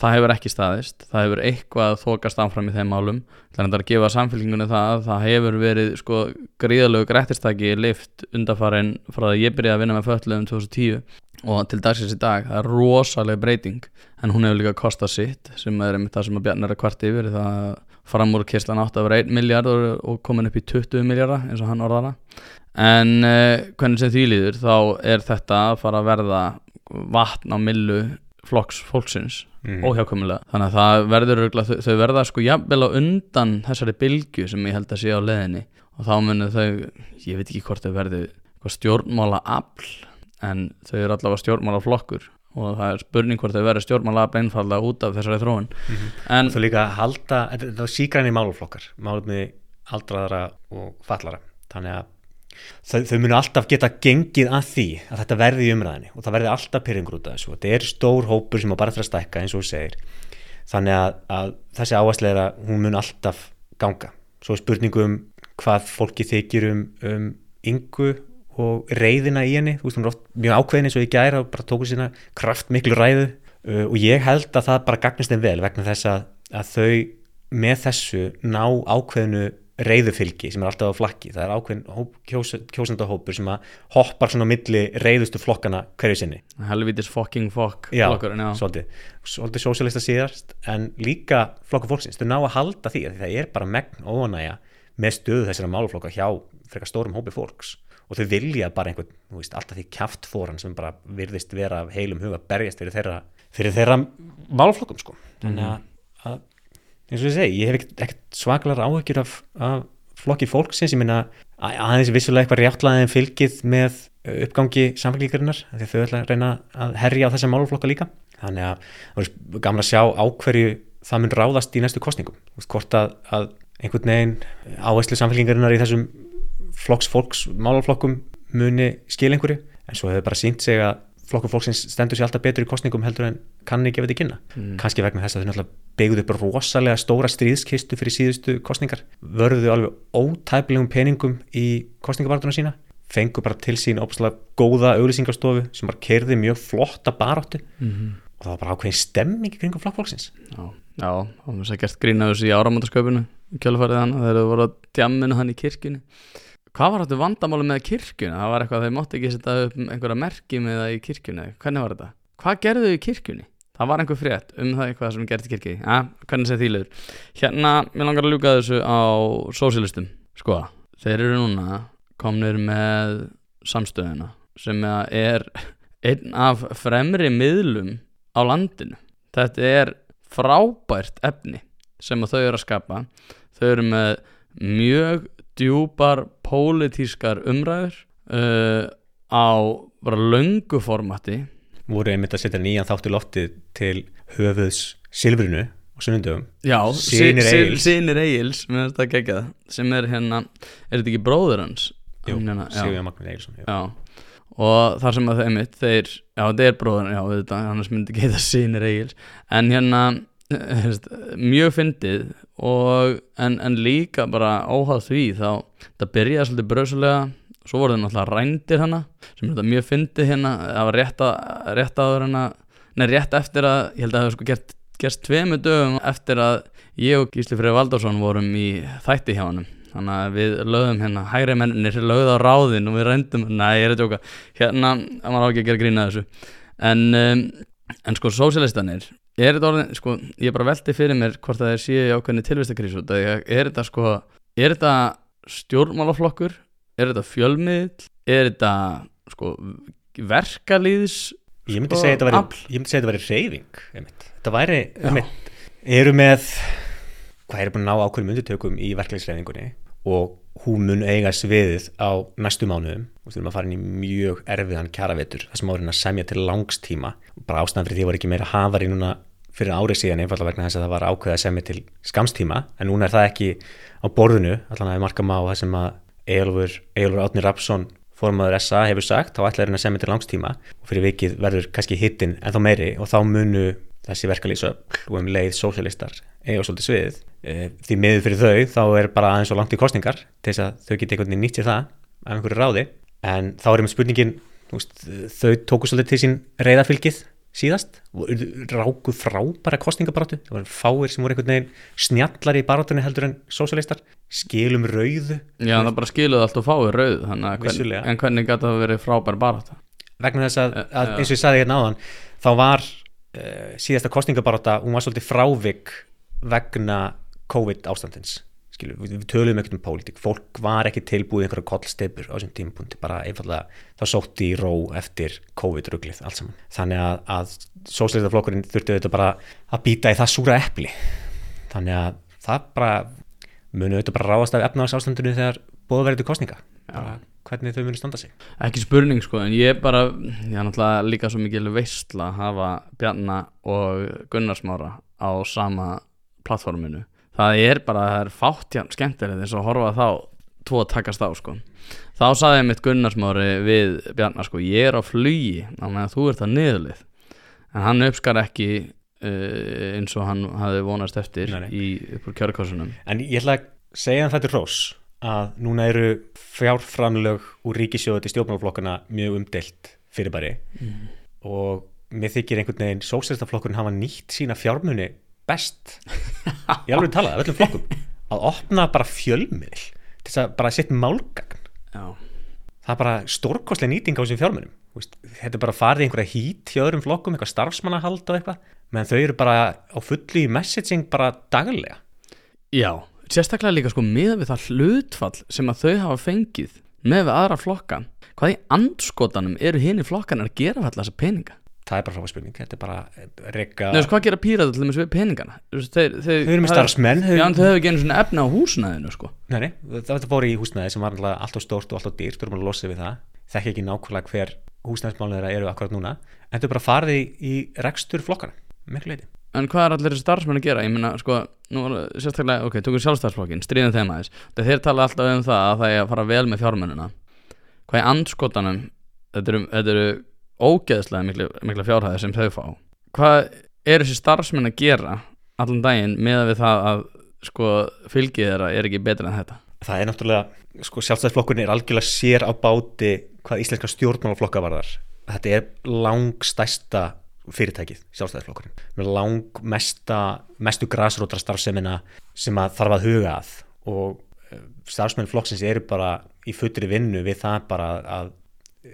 Það hefur ekki staðist, það hefur eitthvað þokast áfram í þeim málum. Þannig að gefa samfélkingunni það að það hefur verið sko gríðalögu grættistaki lift undarfarin frá að ég byrjaði að vinna með fötluðum 2010 og til dagsins í dag, það er rosaleg breyting. En hún hefur líka kostað sitt sem er einmitt það sem að Bjarni er að kvart yfir það að framúrkislan átt að vera 1 miljard og, komin upp í 20 miljardar eins og hann orðara en uh, hvernig sem því líður þá er þetta að fara að verða vatn á millu flokks fólksins Mhm. óhjákomulega þannig að það verður þau, þau verða sko jafnvel á undan þessari bylgju sem ég held að sé á leðinni og þá munu þau, ég veit ekki hvort þau eitthvað stjórnmála afl en þau eru allavega stjórnmála flokkur og það er spurning hvort þau verður stjórnmála afl einfallega út af þessari þróun. En Þú líka halda, þetta er sígræni máluflokkar, málumni aldraðara og fallara, þannig að þau, þau munu alltaf geta gengið að því að þetta verði í umræðinni og það verði alltaf pyrringur út af þessu. Og þetta er stór hópur sem á bara eftir að stækka eins og þú segir. Þannig að, að þessi áhersleira hún mun alltaf ganga. Svo er spurningu um hvað fólki þykir um, um yngu og reyðina í henni, þú veist hún er oft mjög ákveðin eins og í gæra og bara tóku sína kraft miklu ræðu uh, og ég held að það bara gagnist þeim vel vegna þess að, að þau með þessu ná ákveðinu reyðufylgi sem er alltaf á flakki. Það er ákveðin hóp, kjós, kjósendahópur sem að hoppar svona á milli reyðustu flokkana hverju sinni. Helvitis fucking fuck já, flokkurinn, já. svolítið, svolítið sósjalista síðast en líka flokkur fólksins. Þau ná að halda því að það er bara megn óanæja með stöðu þessara máluflokka hjá frekar stórum hópi fólks og þau vilja bara einhvern, þú veist, alltaf því kjaftfóran sem bara virðist vera heilum huga berjast fyrir þeirra, fyrir þeirra máluflokkum sko. Þannig að, að eins og ég segi, ég hef ekkert, ekkert svakalar áhyggjur af, af flokki fólksins. Ég minna að- aðeins vissulega eitthvað rjáttlaðin fylgið með uh, uppgangi samfélgíkarinnar því þau ætla að reyna að herja á þessa máluflokka líka. Þannig að það er gaman að sjá á hverju það mun ráðast í næstu kostningum hvort að, að einhvern veginn áherslu samfélgíkarinnar í þessum flokks fólks máluflokkum muni skil einhverju en svo hefur bara sínt sig að flokkur fólksins stendur sér alltaf betur í kostningum heldur en kann ekki að þetta kynna. Mm. kannski vegna þess að þau náttúrulega byggðu upp rosalega stóra stríðskistu fyrir síðustu kostningar vörðu alveg ótæplegum peningum í kostningabartuna sína fengu bara til sín óbúslega góða auglýsingarstofu sem bara kerði mjög flotta baráttu. Mhm. og það var bara ákveðin stemming kringum flokkfólksins Já, já, það var þess að gert grína þessu í áramótasköpunu kjölfarið hann, þegar þau voru á djamminu hann í kirkjunni Hvað var þetta vandamáli með kirkjuna? Það var eitthvað að þau mátti ekki setja upp einhverja merki með það í kirkjunni Hvernig var þetta? Hvað gerðu þau í kirkjunni? Það var einhver frétt um það eitthvað sem gerði í kirkjunni ja, Hvernig sé þýlegur? Hérna, mér langar að ljúka þessu á sósialistum Sko, þeir eru núna komnir með samstöðuna sem er einn af fremri miðlum á landinu Þetta er frábært efni sem þau eru að skapa þau eru með mjög djúpar pólitískar umræður uh, á bara löngu formati voru einmitt að setja nýjan þátt í loftið til höfuðs silfrinu og Sy- Sy- Egils. Synir Egils, mér finnst það geggjað sem er hérna, er þetta ekki bróður hans? Jú, Hann hérna, já. Sigurðan Magnús Egilson já. Já, og þar sem að þeim mitt þeir, já þetta er bróður, já auðvitað, annars myndi ekki það sínir eigils, en hérna eh, veist, mjög fyndið og en, en líka bara óháð því þá, það byrjaði svolítið bröðsulega, svo voru þeir náttúrulega rændir hana, sem er þetta mjög fyndið hérna, það var rétt, að, rétt áður hana, nei rétt eftir að, ég held að það hefur sko gert, gerst tveimu dögum eftir að ég og Gísli Freyr Valdarsson vorum í þætti hjá hann þannig að við lögðum hérna hægri mennir lögðu á ráðin og við reyndum nei, ég er að tjóka, hérna það var ekki að gera grína þessu. En, um, en sko, sósialistanir er þetta orðin, sko, ég bara velti fyrir mér hvort það er síðu í ákveðni tilvistakrísu er þetta sko, er þetta stjórnmálaflokkur er þetta fjölmiðl, er þetta sko, verkalýðs Ég myndi Sko, segja þetta væri, afl. ég myndi segja þetta væri reyfing einmitt. þetta væri einmitt, eru með hvað eru búin að ná ákveðum undirtökum í verklæðisreiningunni og hún mun eiga sviðið á næstu mánuðum. Og þurfum að fara inn í mjög erfiðan kjaravetur þar sem árin að semja til langstíma bara ástæðan fyrir því var ekki meira hafari núna fyrir árið síðan einfallega vegna þess að það var ákveð að semja til skamstíma en núna er það ekki á borðinu allan að við marka má það sem að Eilfur Átni Rapsson formaður SA hefur sagt, þá ætlar hann að semja til langstíma og fyrir vikið verður kannski hittin en þá meiri og þá munu þessi verkalýsöfl og um leið sósialistar eiga svolítið sviðið e, því miður fyrir þau þá er bara aðeins og langt í kostningar til þess að þau geti einhvern veginn nýtt sér það af einhverju ráði. En þá er einmitt spurningin veist, þau tóku svolítið til sín reyðafylgið síðast og ráku frábæra kostningabaratu það var fáir sem voru einhvern veginn snjallar í barátunni heldur en sósialistar skilum rauðu. Já, það bara skiluði allt og fáið rauð þannig að hvern, en hvernig gæti það verið frábær barátta? Vegna þess að, Eh, að já. eins og ég sagði hérna áðan þá var síðasta kostningabaráta hún var svolítið frávik vegna COVID ástandins Skilu, við, við töluðum ekkert um pólitík. Fólk var ekki tilbúið einhverja kollstepur á þessum tímapunkti, bara einfallega það sótti í ró eftir COVID-ruglið allt saman, þannig að, að sósleitaflokkurinn þurfti þetta bara að býta í það súra epli. Þannig að það bara munu þetta bara ráðast af efnagsástandinu þegar til kostninga bara hvernig þau munu standa sig? Ekki spurning sko, en ég bara ég er náttúrulega líka svo mikil veistla að hafa Bjarna og Gunnarsmára á sama plattforminu það er bara, það er fátt jafn skemmtilegt eins og að horfa þá tvo að takast á sko. Þá saði ég mitt Gunnarsmári við Bjarna sko, ég er á flugi á meðan þú ert að niðurlið. En hann uppskar ekki uh, eins og hann hafði vonast eftir Nei, í uppur kjörkossunum En ég ætla að segja hann þetta er rós að núna eru fjárframlög úr ríkisjóðu til stjórnmálaflokkana mjög umdelt fyrirbæri. Og mér þykir einhvern veginn sósælstaflokkurinn hafa nýtt sína fjármuni best. Ég alveg talaði af öllum flokkum. Að opna bara fjölmiðl til þess að bara setja málgagn. Já, það er bara stórkostlega nýting á þessum fjármunum. Þetta er bara farið í einhverja hít hjá öðrum flokkum, eitthvað starfsmannahald og eitthvað. Menn þau eru bara á fullu í messaging bara daglega. Já, sérstaklega líka sko með við það hlutfall sem að þau hafa fengið með við aðra flokka hvað í andskotanum eru hinn í flokkan að gera fyrir þessa peninga? Það er bara frábær spurning, þetta er bara reyka Nei, veist, hvað gera pírata til dæmis við peningana? Þeir, þeir, Þau eru með starfsmenn, Já, en þau hefur ekki einu svona efna á húsnæðinu sko. Nei, nei, þetta fór í húsnæði sem var alltaf alltaf stórt og alltaf dýrt, þú erum að losa við það. Þekki ekki nákvæmlega hver húsnæðismálið þeirra eru akkurat núna, en þau bara farið í, í rekstur flokkana, miklu leiti En hvað er allir starfsmenn að gera? Ég meina, sko, nú var sérstaklega, ok, tókum sjálfstæðsflokkin, stríðum þeim aðeins þeir tala alltaf um það að það er að fara vel með fjármennina Hvað í andskotanum, þetta eru, þetta eru ógeðslega mikla, mikla fjárhæði sem þau fá Hvað er þessi starfsmenn að gera allan daginn með við það að, sko, fylgið þeirra er ekki betra en þetta Það er náttúrulega, sko, sjálfstæðisflokkurinn er algjörlega sér á báti hvað íslenska stjórnmálaflokka varðar. Þetta er langstæsta fyrirtækið, sjálfstæðisflokkurinn. Með langmesta, mestu grasrótra starfsemina sem að þarf að huga að og eh, starfsmenn flokksins eru bara í fullri vinnu við það bara að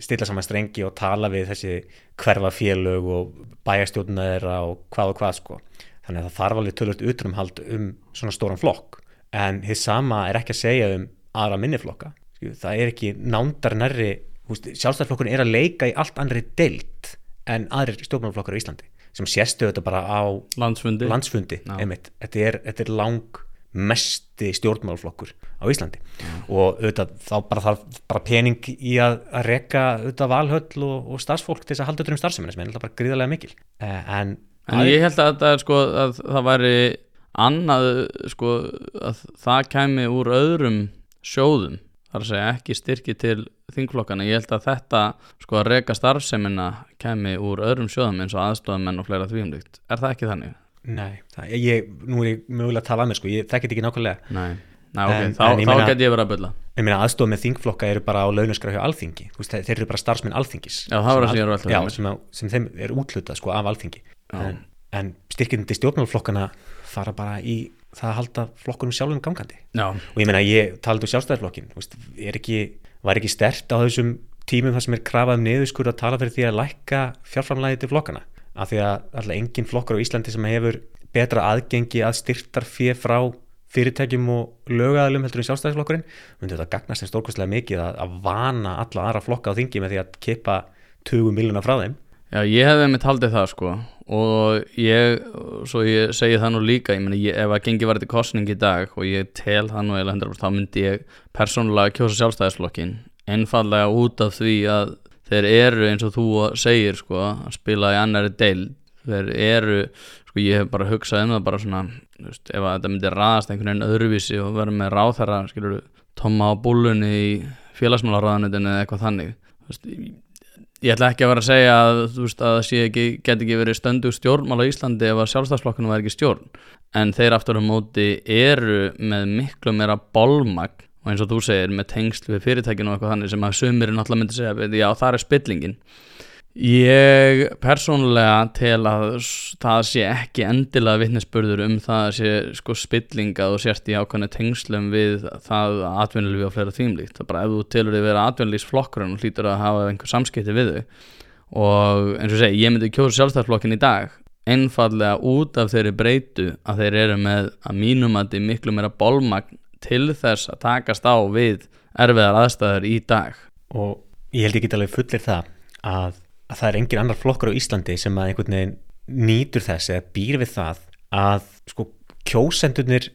stilla saman strengi og tala við þessi hverfafélög og bæjastjórna þeirra og hvað og hvað sko. Þannig að það þarf alveg tölvöld utanumhald um svona stóran flokk en þið sama er ekki að segja um aðra minniflokka það er ekki nándar nærri sjálfstæðarflokkurinn er að leika í allt annri deilt en aðrir stjórnmálaflokkar á Íslandi sem sérstu þetta bara á Landsfundi. landsfundi Já. einmitt. Þetta, er, þetta er lang mesti stjórnmálaflokkur á Íslandi. Og auðvitað þá bara þarf bara pening í að, að reka auðvitað valhöll og, og starfsfólk til þess að halda auðvitað um starfsemina sem er náttúrulega bara gríðarlega mikil. Eh, en, En ég held að er sko að það væri annað sko að það kæmi úr öðrum sjóðum þar að segja ekki styrki til þingflokkana ég held að þetta sko að reka starfsemina kæmi úr öðrum sjóðum eins og aðstofamenn og fleira þvíumlikt er það ekki þannig? Nei, það, ég, nú er ég mögulega að tala að mér sko, ég þekkit ekki nákvæmlega. Nei, Nei ok, En- þá, en þá get ég verið að bylla Ég meina aðstof með þingflokka eru bara á launaskrá hjá alþingi. Veist, þeir eru bara starfsmenn alþingis. Já, það var að al- velta fyrir Já, sem, að- sem þeim er útlutað sko af alþingi. En, en styrkjum til stjórnmálflokkana fara bara í það að halda flokkunum sjálfum gangandi. Já, Og ég meina, ég talaði um sjálfstæðarflokkin þú veist, ekki, Var ekki stert á þessum tímum þar sem er krafað um niðurskur að tala fyrir því að lækka fjárframlæði til flokkana af því að alltaf engin flokkar á Íslandi sem hefur betra aðgengi að styrtar fyrir frá fyrirtækjum og lögaðalum heldur en sjálfstæðisflokkurinn myndi þetta gagnast þeim stórkostlega mikið að, að vana alla aðra flokka á þingi með því að kippa 20 miljonar frá þeim? Já, ég hefði mitt haldið það sko og ég, svo ég segi það nú líka ég meni, ég, ef að gengi var til kostning í dag og ég tel það nú eða 100% þá myndi ég persónulega kjósa sjálfstæðisflokkin einfallega út af því að þeir eru eins og þú segir sko að spila í annari deil þeir eru, sko ég hef bara hugsað um það bara svona, veist, ef að þetta myndi raðast einhvern veginn öðruvísi og vera með ráþæra skilur tóma á búlunni í félagsmálaráðanutinu eða eitthvað þannig. Veist, ég ætla ekki að vera að segja að að það get ekki verið stöndu stjórnmál á Íslandi ef að sjálfstæðsflokkunum var ekki stjórn. En þeir aftur á móti eru með miklu meira bolmagn og eins og þú segir með tengsl við fyrirtækinu og eitthvað þannig sem að sömurinn náttúrulega myndi segja já það er spillingin ég persónulega tel að það sé ekki endilega vittnesburður um það að sé sko spillingað og sérst í ákvæmni tengslum við það að atvinnulífi og fleira þýmlíkt það er bara ef þú telur þig vera atvinnulífsflokkurinn og hlýtur að hafa einhver samskipti við þau og eins og segi ég myndi kjósa sjálfstæðarflokkin í dag einfallega út af þeirri breytu að þeir eru með að mínum að þið miklu meira bólmagn til þess að takast á við erfiðar aðstæður í dag. Og ég held ekki alveg fullir það að, að það er engin annar flokkur á Íslandi sem að einhvern veginn nýtur þess eða býr við það að sko kjósendunir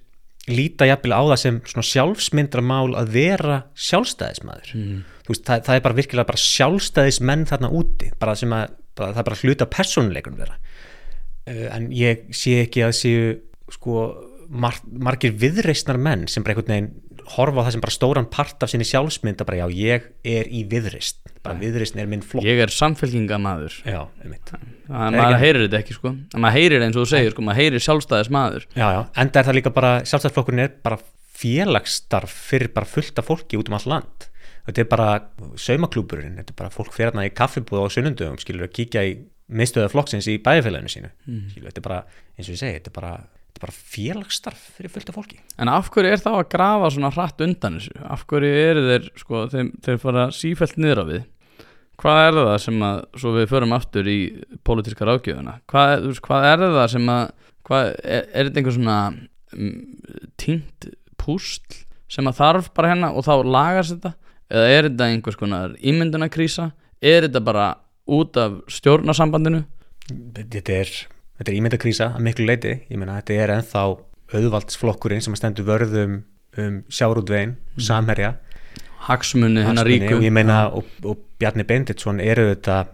líta jafnvel á það sem svona sjálfsmyndramál að vera sjálfstæðismæður mm. veist, það, það er bara virkilega bara sjálfstæðismenn þarna úti bara sem að bara, það er bara hluta personleikunum vera uh, en ég sé ekki að séu sko mar margir viðreistnar menn sem bara einhvern veginn horfa á það sem bara stóran part af sinni sjálfsmynd að bara já, ég er í viðreist bara viðreistn er minn flokk. Ég er samfélkingamæður já, maður heyrir þetta ekki sko. Maður heyrir eins og þú segir sko, maður heyrir sjálfstæðismæður já, já, enda er það líka bara sjálfstæðisflokkurinn er bara félagsstarf fyrir bara fullt af fólki út um all land. Þetta er bara saumaklúburinn þetta er bara fólk fyrir þarna í kaffibúð á sunnundum skilur að kíkja í miðstöða flokksins í bæðifélaginu sínu. Mm. skilur, þetta er bara, eins og ég segi, þetta er bara þetta er bara félagsstarf fyrir fullt af fólki En af hverju er þá að grafa svona hratt undan þessu? Af hverju eru þeir, sko, þeir, þeir fara sífælt niður á við? Hvað er það sem að, svo við förum aftur í pólitíska ráðgjöfuna, hvað, hvað er það sem að, hvað, er, er þetta einhver svona um, tínt pústl sem að þarf bara hérna og þá lagast þetta? Eða er þetta einhvers konar ímyndunarkrísa? Er þetta bara út af stjórnarsambandinu? Þetta er þetta er ímyndakrísa að miklu leiti ég menna þetta er enþá auðvaldsflokkurinn sem stendur vörðum um sjárúdvegin, mm. samherja. Hagsmunni hennar ríku. og ég meina og, og Bjarni Benditsson eru þetta,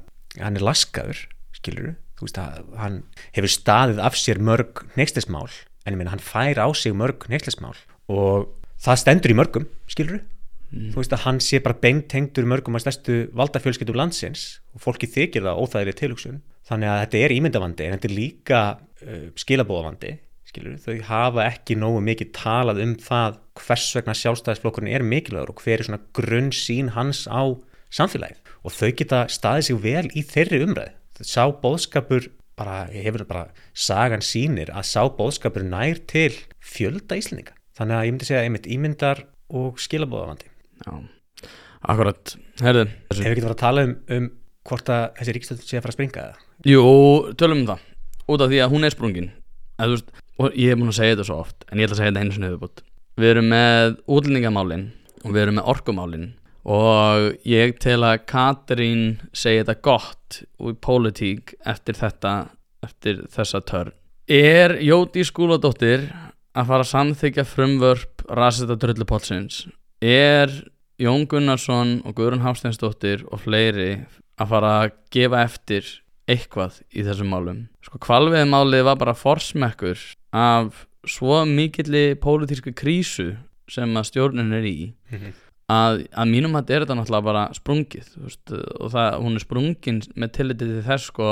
hann er laskaður skilur þú veist að hann hefur staðið af sér mörg neykslismál en ég meina hann fær á sig mörg neykslismál og það stendur í mörgum skilur mm. þú veist að hann sé bara beintengdur mörgum að stærstu valdafjölskyttu landsins og fólki þykir það óþægileg tilhugsun. Þannig að þetta er ímyndavandi en þetta er líka uh, skilabóðavandi skilur, þau hafa ekki nógu mikið talað um það hvers vegna sjálfstæðisflokkurinn er mikilvægur og hver er svona grunn sín hans á samfélagið. Og þau geta staðið sig vel í þeirri umræð sá bóðskapur bara, hefur bara sagan sínir að sá bóðskapur nær til fjölda íslendinga. Þannig að ég myndi segja einmitt ímyndar og skilabóðavandi Já, akkurat. Herðu Hefur ekki verið að tala um, um hvort að þessi ríkstöld sé að fara að springa eða? Jú, tölum um það. Út af því að hún er sprungin. Að, veist, og ég hef múin að segja þetta svo oft en ég ætla að segja þetta sem hefur bútt við erum með útlendingamálin og við erum með orkumálin. Og ég tel að Katrín segja þetta gott úr pólitík eftir þetta eftir þessa törn. Er Jóti skúladóttir að fara að samþykja frumvörp rasita dröllupolsins er Jón Gunnarsson og Guðrun Hásteinsdóttir og fleiri að fara að gefa eftir eitthvað í þessum málum. Sko kvalviðmálið var bara forsmekkur af svo mikilli pólitísku krísu sem að stjórnin er í. -hmm. að, að mínum þetta er þetta náttúrulega bara sprungið veist, og það, hún er sprungin með tillitið til þess sko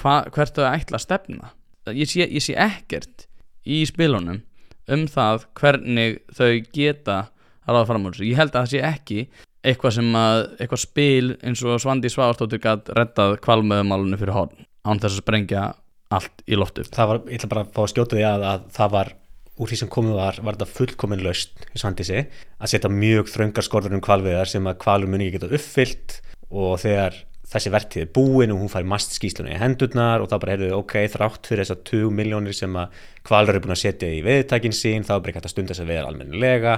hva, hvert þau ætla að stefna. Ég sé, ég sé ekkert í spilunum um það hvernig þau geta að ráða fram á þessu. Ég held að það sé ekki eitthvað sem að, eitthvað spil eins og Svandi Svárstóttur gætt rettað kvalmöðumálunni fyrir hórn án þess að sprengja allt í loftu Það var, ég ætla bara að fá að skjóta því að, að það var úr því sem komið var, var þetta fullkomin löst í Svandísi, að setja mjög þröngar skorður um kvalviðar sem að kvalur muni geta uppfyllt og þegar þessi vertið er búin og hún fær mast skýslunni í hendurnar og þá bara heyrðu ok, þrátt fyrir þessar 20 miljónir sem að kvalur eru búin að setja í veðtækin sín, þá er bara ekki hægt að stunda þess að veða almennilega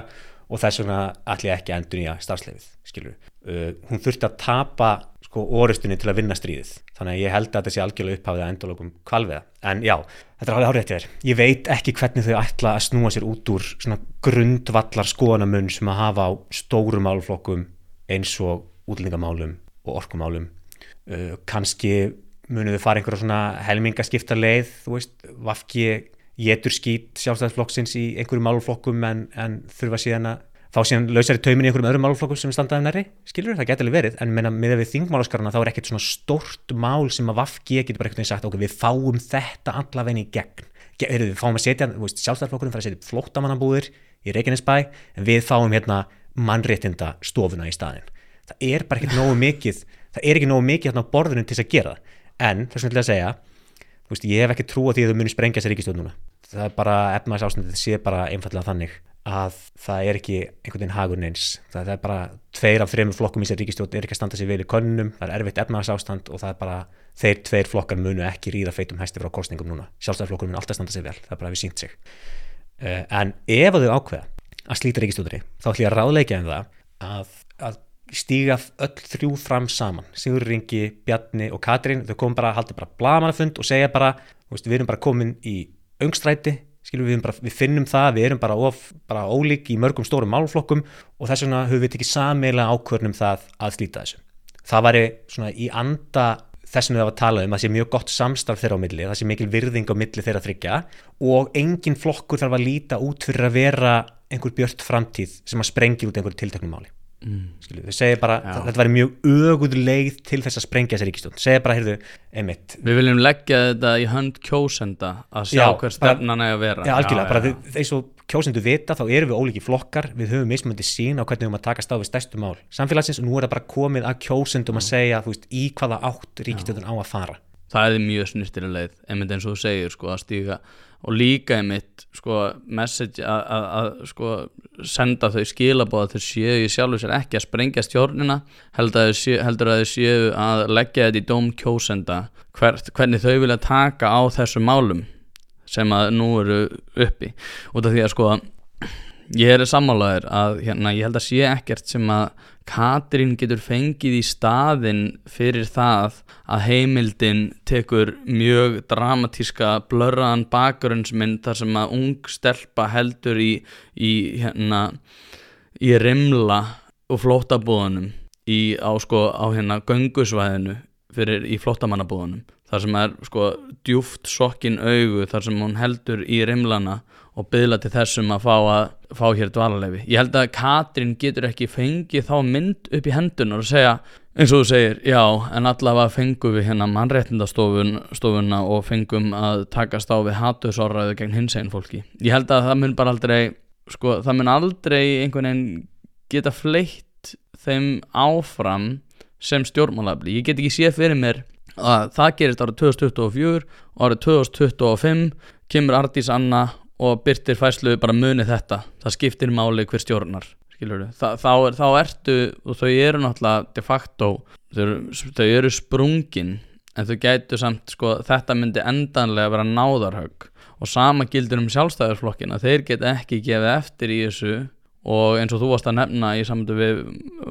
og þess vegna ég ekki að endur nýja starfsleifið, skilur uh, hún þurfti að tapa sko orustunni til að vinna stríðið, þannig að ég held að þetta sé algjörlega upphafið að endurlókum kvalviða en já, þetta er alveg árétt ég er ég veit ekki hvernig þau ætla að snúa sér út úr svona grundvallar skoðanamun sem að hafa á stórum málflokkum eins og útlendingamálum og orkumálum. Uh, kannski munum þau fara einhverja svona helmingaskipta leið, þú veist, vafki getur skýt sjálfstæðisflokksins í einhverju málflokkum en, en þurfa síðan að fá síðan lausari taumin í einhverjum öðrum málflokkum sem er standaðið næri, skilur það getur alveg verið en meina með við þingmálaskarana þá er ekkert svona stort mál sem að vafki getur bara veginn sagt okkur við fáum þetta allavegni í gegn, Ge við fáum að setja sjálfstæðisflokkurinn fara að setja flótamannabúðir í Reykjanesbæ en við fáum hérna mannréttinda stofuna í staðin það er bara ekkert nógu mikið það er ekki nógu mikið hérna á borðunum til þess að gera en þess að segja veist, ég hef ekki trú á því að þau muni sprengja sér ríkistjórn núna. Það er bara efnaðs ástændið það sé bara einfallega þannig að það er ekki einhvern veginn hagun eins það er bara tveir af þrejum flokkum í sér ríkistjórn er ekki að standa sér vel í konunum það er erfitt efnaðs ástand og það er bara þeir tveir flokkar munu ekki ríða feitum hæsti frá kostningum núna. Sjálfstæðarflokkur munu alltaf standa sér vel það er bara við sínt sig. Uh, en ef þau ákveða að slíta ríkistjórnri þá ætlum ég að ráðleika um það að, að stíga öll þrjú fram saman. Sigur Ringi, Bjarni og Katrín þau komum bara að halda bara blamanafund og segja bara veist, við erum bara komin í öngstræti skilum við, bara, við finnum það, við erum bara, of, bara ólík í mörgum stórum málflokkum og þess vegna höfum við tekið sammeila ákvörnum það að slíta þessu. Það svona í anda þess að við hafa talað um að það sé mjög gott samstarf þeirra á milli, það sé mikil virðing á milli þeirra þryggja og engin flokkur þarf að líta út fyrir að vera einhver björt framtíð sem að sprengja út einhverju tilteknum máli mm. Skilu, þau segja bara, Já. þetta væri mjög öguð leið til þess að sprengja þessi ríkistjón segja bara, heyrðu, einmitt. Við viljum leggja þetta í hönd kjósenda að sjá Já, hver stefnan er að vera. Já, algjörlega, bara þeir svo kjósendu vita þá erum við ólíki flokkar, við höfum mismöndi sín á hvernig við höfum að taka stáð við stærstu mál samfélagsins og nú er það bara komið að kjósendum að segja, þú veist, í hvaða átt ríkistjóðun á að fara. Það er mjög snýstilega leið, einmitt eins og þú segir sko, að stíga og líka einmitt sko, message að sko, senda þau skilabóða þau séu í sjálfu sér ekki að sprengja stjórnina heldur að þau séu, að, leggja þetta í dóm kjósenda. Hvert, hvernig þau vilja taka á þessu málum sem að nú eru uppi. Út af því að sko ég er sammálaður að hérna, ég held að sé ekkert sem að Katrín getur fengið í staðin fyrir það að heimildin tekur mjög dramatíska blörraðan bakgrunnsmynd þar sem að ung stelpa heldur í, í, hérna, í rimla og flótabúðunum í, á, sko, á hérna göngusvæðinu fyrir í flótamannabúðunum þar sem er sko djúft sokkin augu þar sem hún heldur í rimlana og byðla til þessum að fá, að, fá hér dvalarleifi. Ég held að Katrín getur ekki fengið þá mynd upp í hendunar og segja, eins og þú segir, já, en allavega fengum við hérna mannréttindastofuna og fengum að takast á við hatusórraðu gegn hins einn fólki. Ég held að það mun bara aldrei, sko, það mun aldrei einhvern veginn geta fleitt þeim áfram sem stjórnmálafli. Ég get ekki séð fyrir mér að það gerist árið 2024, árið 2025 kemur Ardís Anna og byrtir fæslu bara muni þetta. Það skiptir máli hver stjórnar Þa, þá, er, þá ertu og þau eru náttúrulega de facto þau eru, þau eru sprungin en þau gætu samt sko þetta myndi endanlega vera náðarhögg. Og sama gildur um sjálfstæðarsflokkina þeir get ekki gefið eftir í þessu. Og eins og þú varst að nefna í samöndu við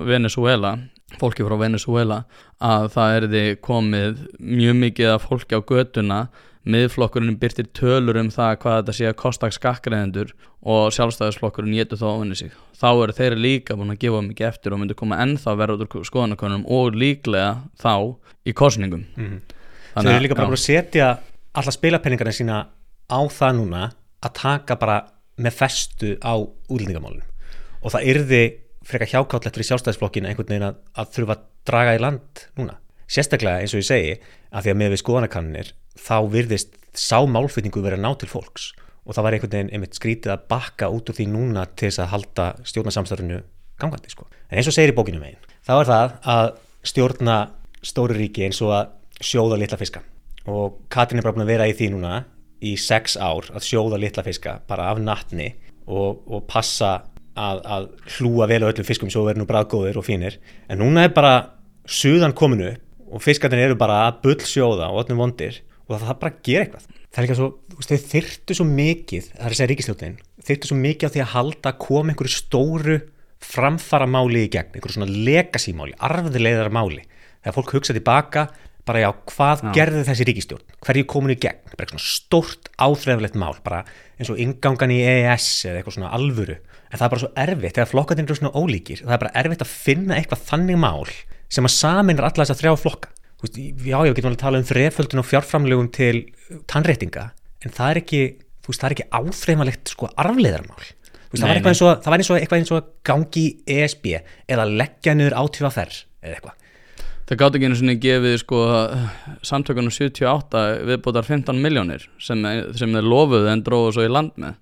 Venezuela fólki frá Venezuela að það er því komið mjög mikið af fólki á göduna miðflokkurinn byrtir tölur um það hvað þetta sé að kosta skakkræðendur og sjálfstæðisflokkurinn getur þá ofinu sig. Þá eru þeir líka búin að gefa mikið eftir og myndir koma ennþá verður út úr skoðanakonum og líklega þá í kostningum mm -hmm. Þannig að þeir eru líka bara búin að setja alla spilapenningarna sína á það núna að taka bara með festu á útlendingamálunum og það yrði frekar hjákáttlegt fyrir sjálfstæðisflokkinu einhvern veginn að, að þurfa að draga í land núna. Sérstaklega eins og ég segi að því að með við skoðanakannir þá virðist sá málflutningu verið að ná til fólks. Og það var einhvern veginn einmitt skrítið að bakka út úr því núna til þess að halda stjórnarsamstörnu gangandi sko. En eins og segir í bókinu megin, þá er það að stjórna stóri ríki eins og að sjóða litla fiska. Og Katrin er bara búin að vera í því núna í sex ár að sjóða litla fiska bara af nattni og, og passa að, að hlúa vel á öllum fiskum svo verður nú bræðgóðir og fínir. En núna er bara suðan kominu og fiskarnir eru bara að bull sjóða og öllum vondir og það bara að gera eitthvað. Það er líka svo, þau þyrtu svo mikið það er að segja ríkistjóðin, þyrtu svo mikið á því að halda að koma einhverju stóru framfara máli í gegn, einhverju svona legacy máli, arfiðleiðar máli þegar fólk hugsa tilbaka, bara já hvað Já. gerði þessi ríkistjórn, hverju komin í gegn? Bara eitthvað svona stórt áþreiflegt mál bara eins og ingangan í EES eða eitthvað svona alvöru, en það er bara svo erfitt þegar flokkarnir eru svona ólíkir, það er bara erfitt að finna eitthvað þannig mál sem að saminar alla þess að þrjá flokka veist, já, við getum alveg að tala um þreföldun og fjárframlegum til tannréttinga en það er ekki, þú veist, það er ekki áþreifanlegt sko arfleiðarmál Þú veist, það, Nei, var eitthvað eins og, það var eins og eitthvað eins og gangi ESB eða leggja niður átífaferð eða eitthvað. Það gátt ekki einu sinni gefið sko samtökunum 78 viðbútar 15 miljónir sem, sem þeir lofuðu en dróðu svo í land með.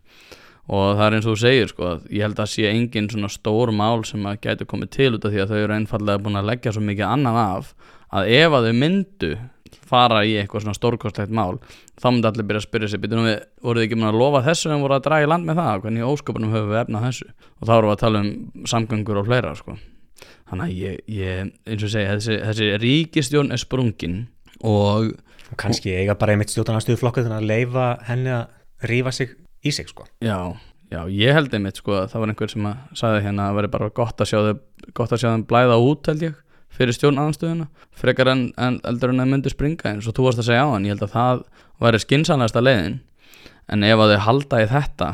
Og það er eins og þú segir sko ég held að sé engin svona stór mál sem að gæti komið til út af því að þau eru einfallega búin að leggja svo mikið annað af að ef að þau myndu fara í eitthvað svona stórkostlegt mál þá myndi allir byrja að spyrja sig býtum við, voruð þið ekki mun að lofa þessu en voru að draga í land með það? Hvernig í ósköpunum höfum við efnað þessu? Og þá erum við að tala um samgöngur og fleira sko. Þannig að ég, ég eins og segi, þessi, þessi ríkistjón er sprungin og og kannski eiga bara einmitt stjórnarnastuðu flokku þannig að leifa henni að rífa sig í sig sko. Já, já, ég held einmitt sko að það var einhver sem að sagði hérna að fyrir stjórnanstöðuna, frekar en, en eldur en að myndi springa eins og þú varst að segja á hann ég held að það væri skinsanlegasta leiðin. En ef að þau halda í þetta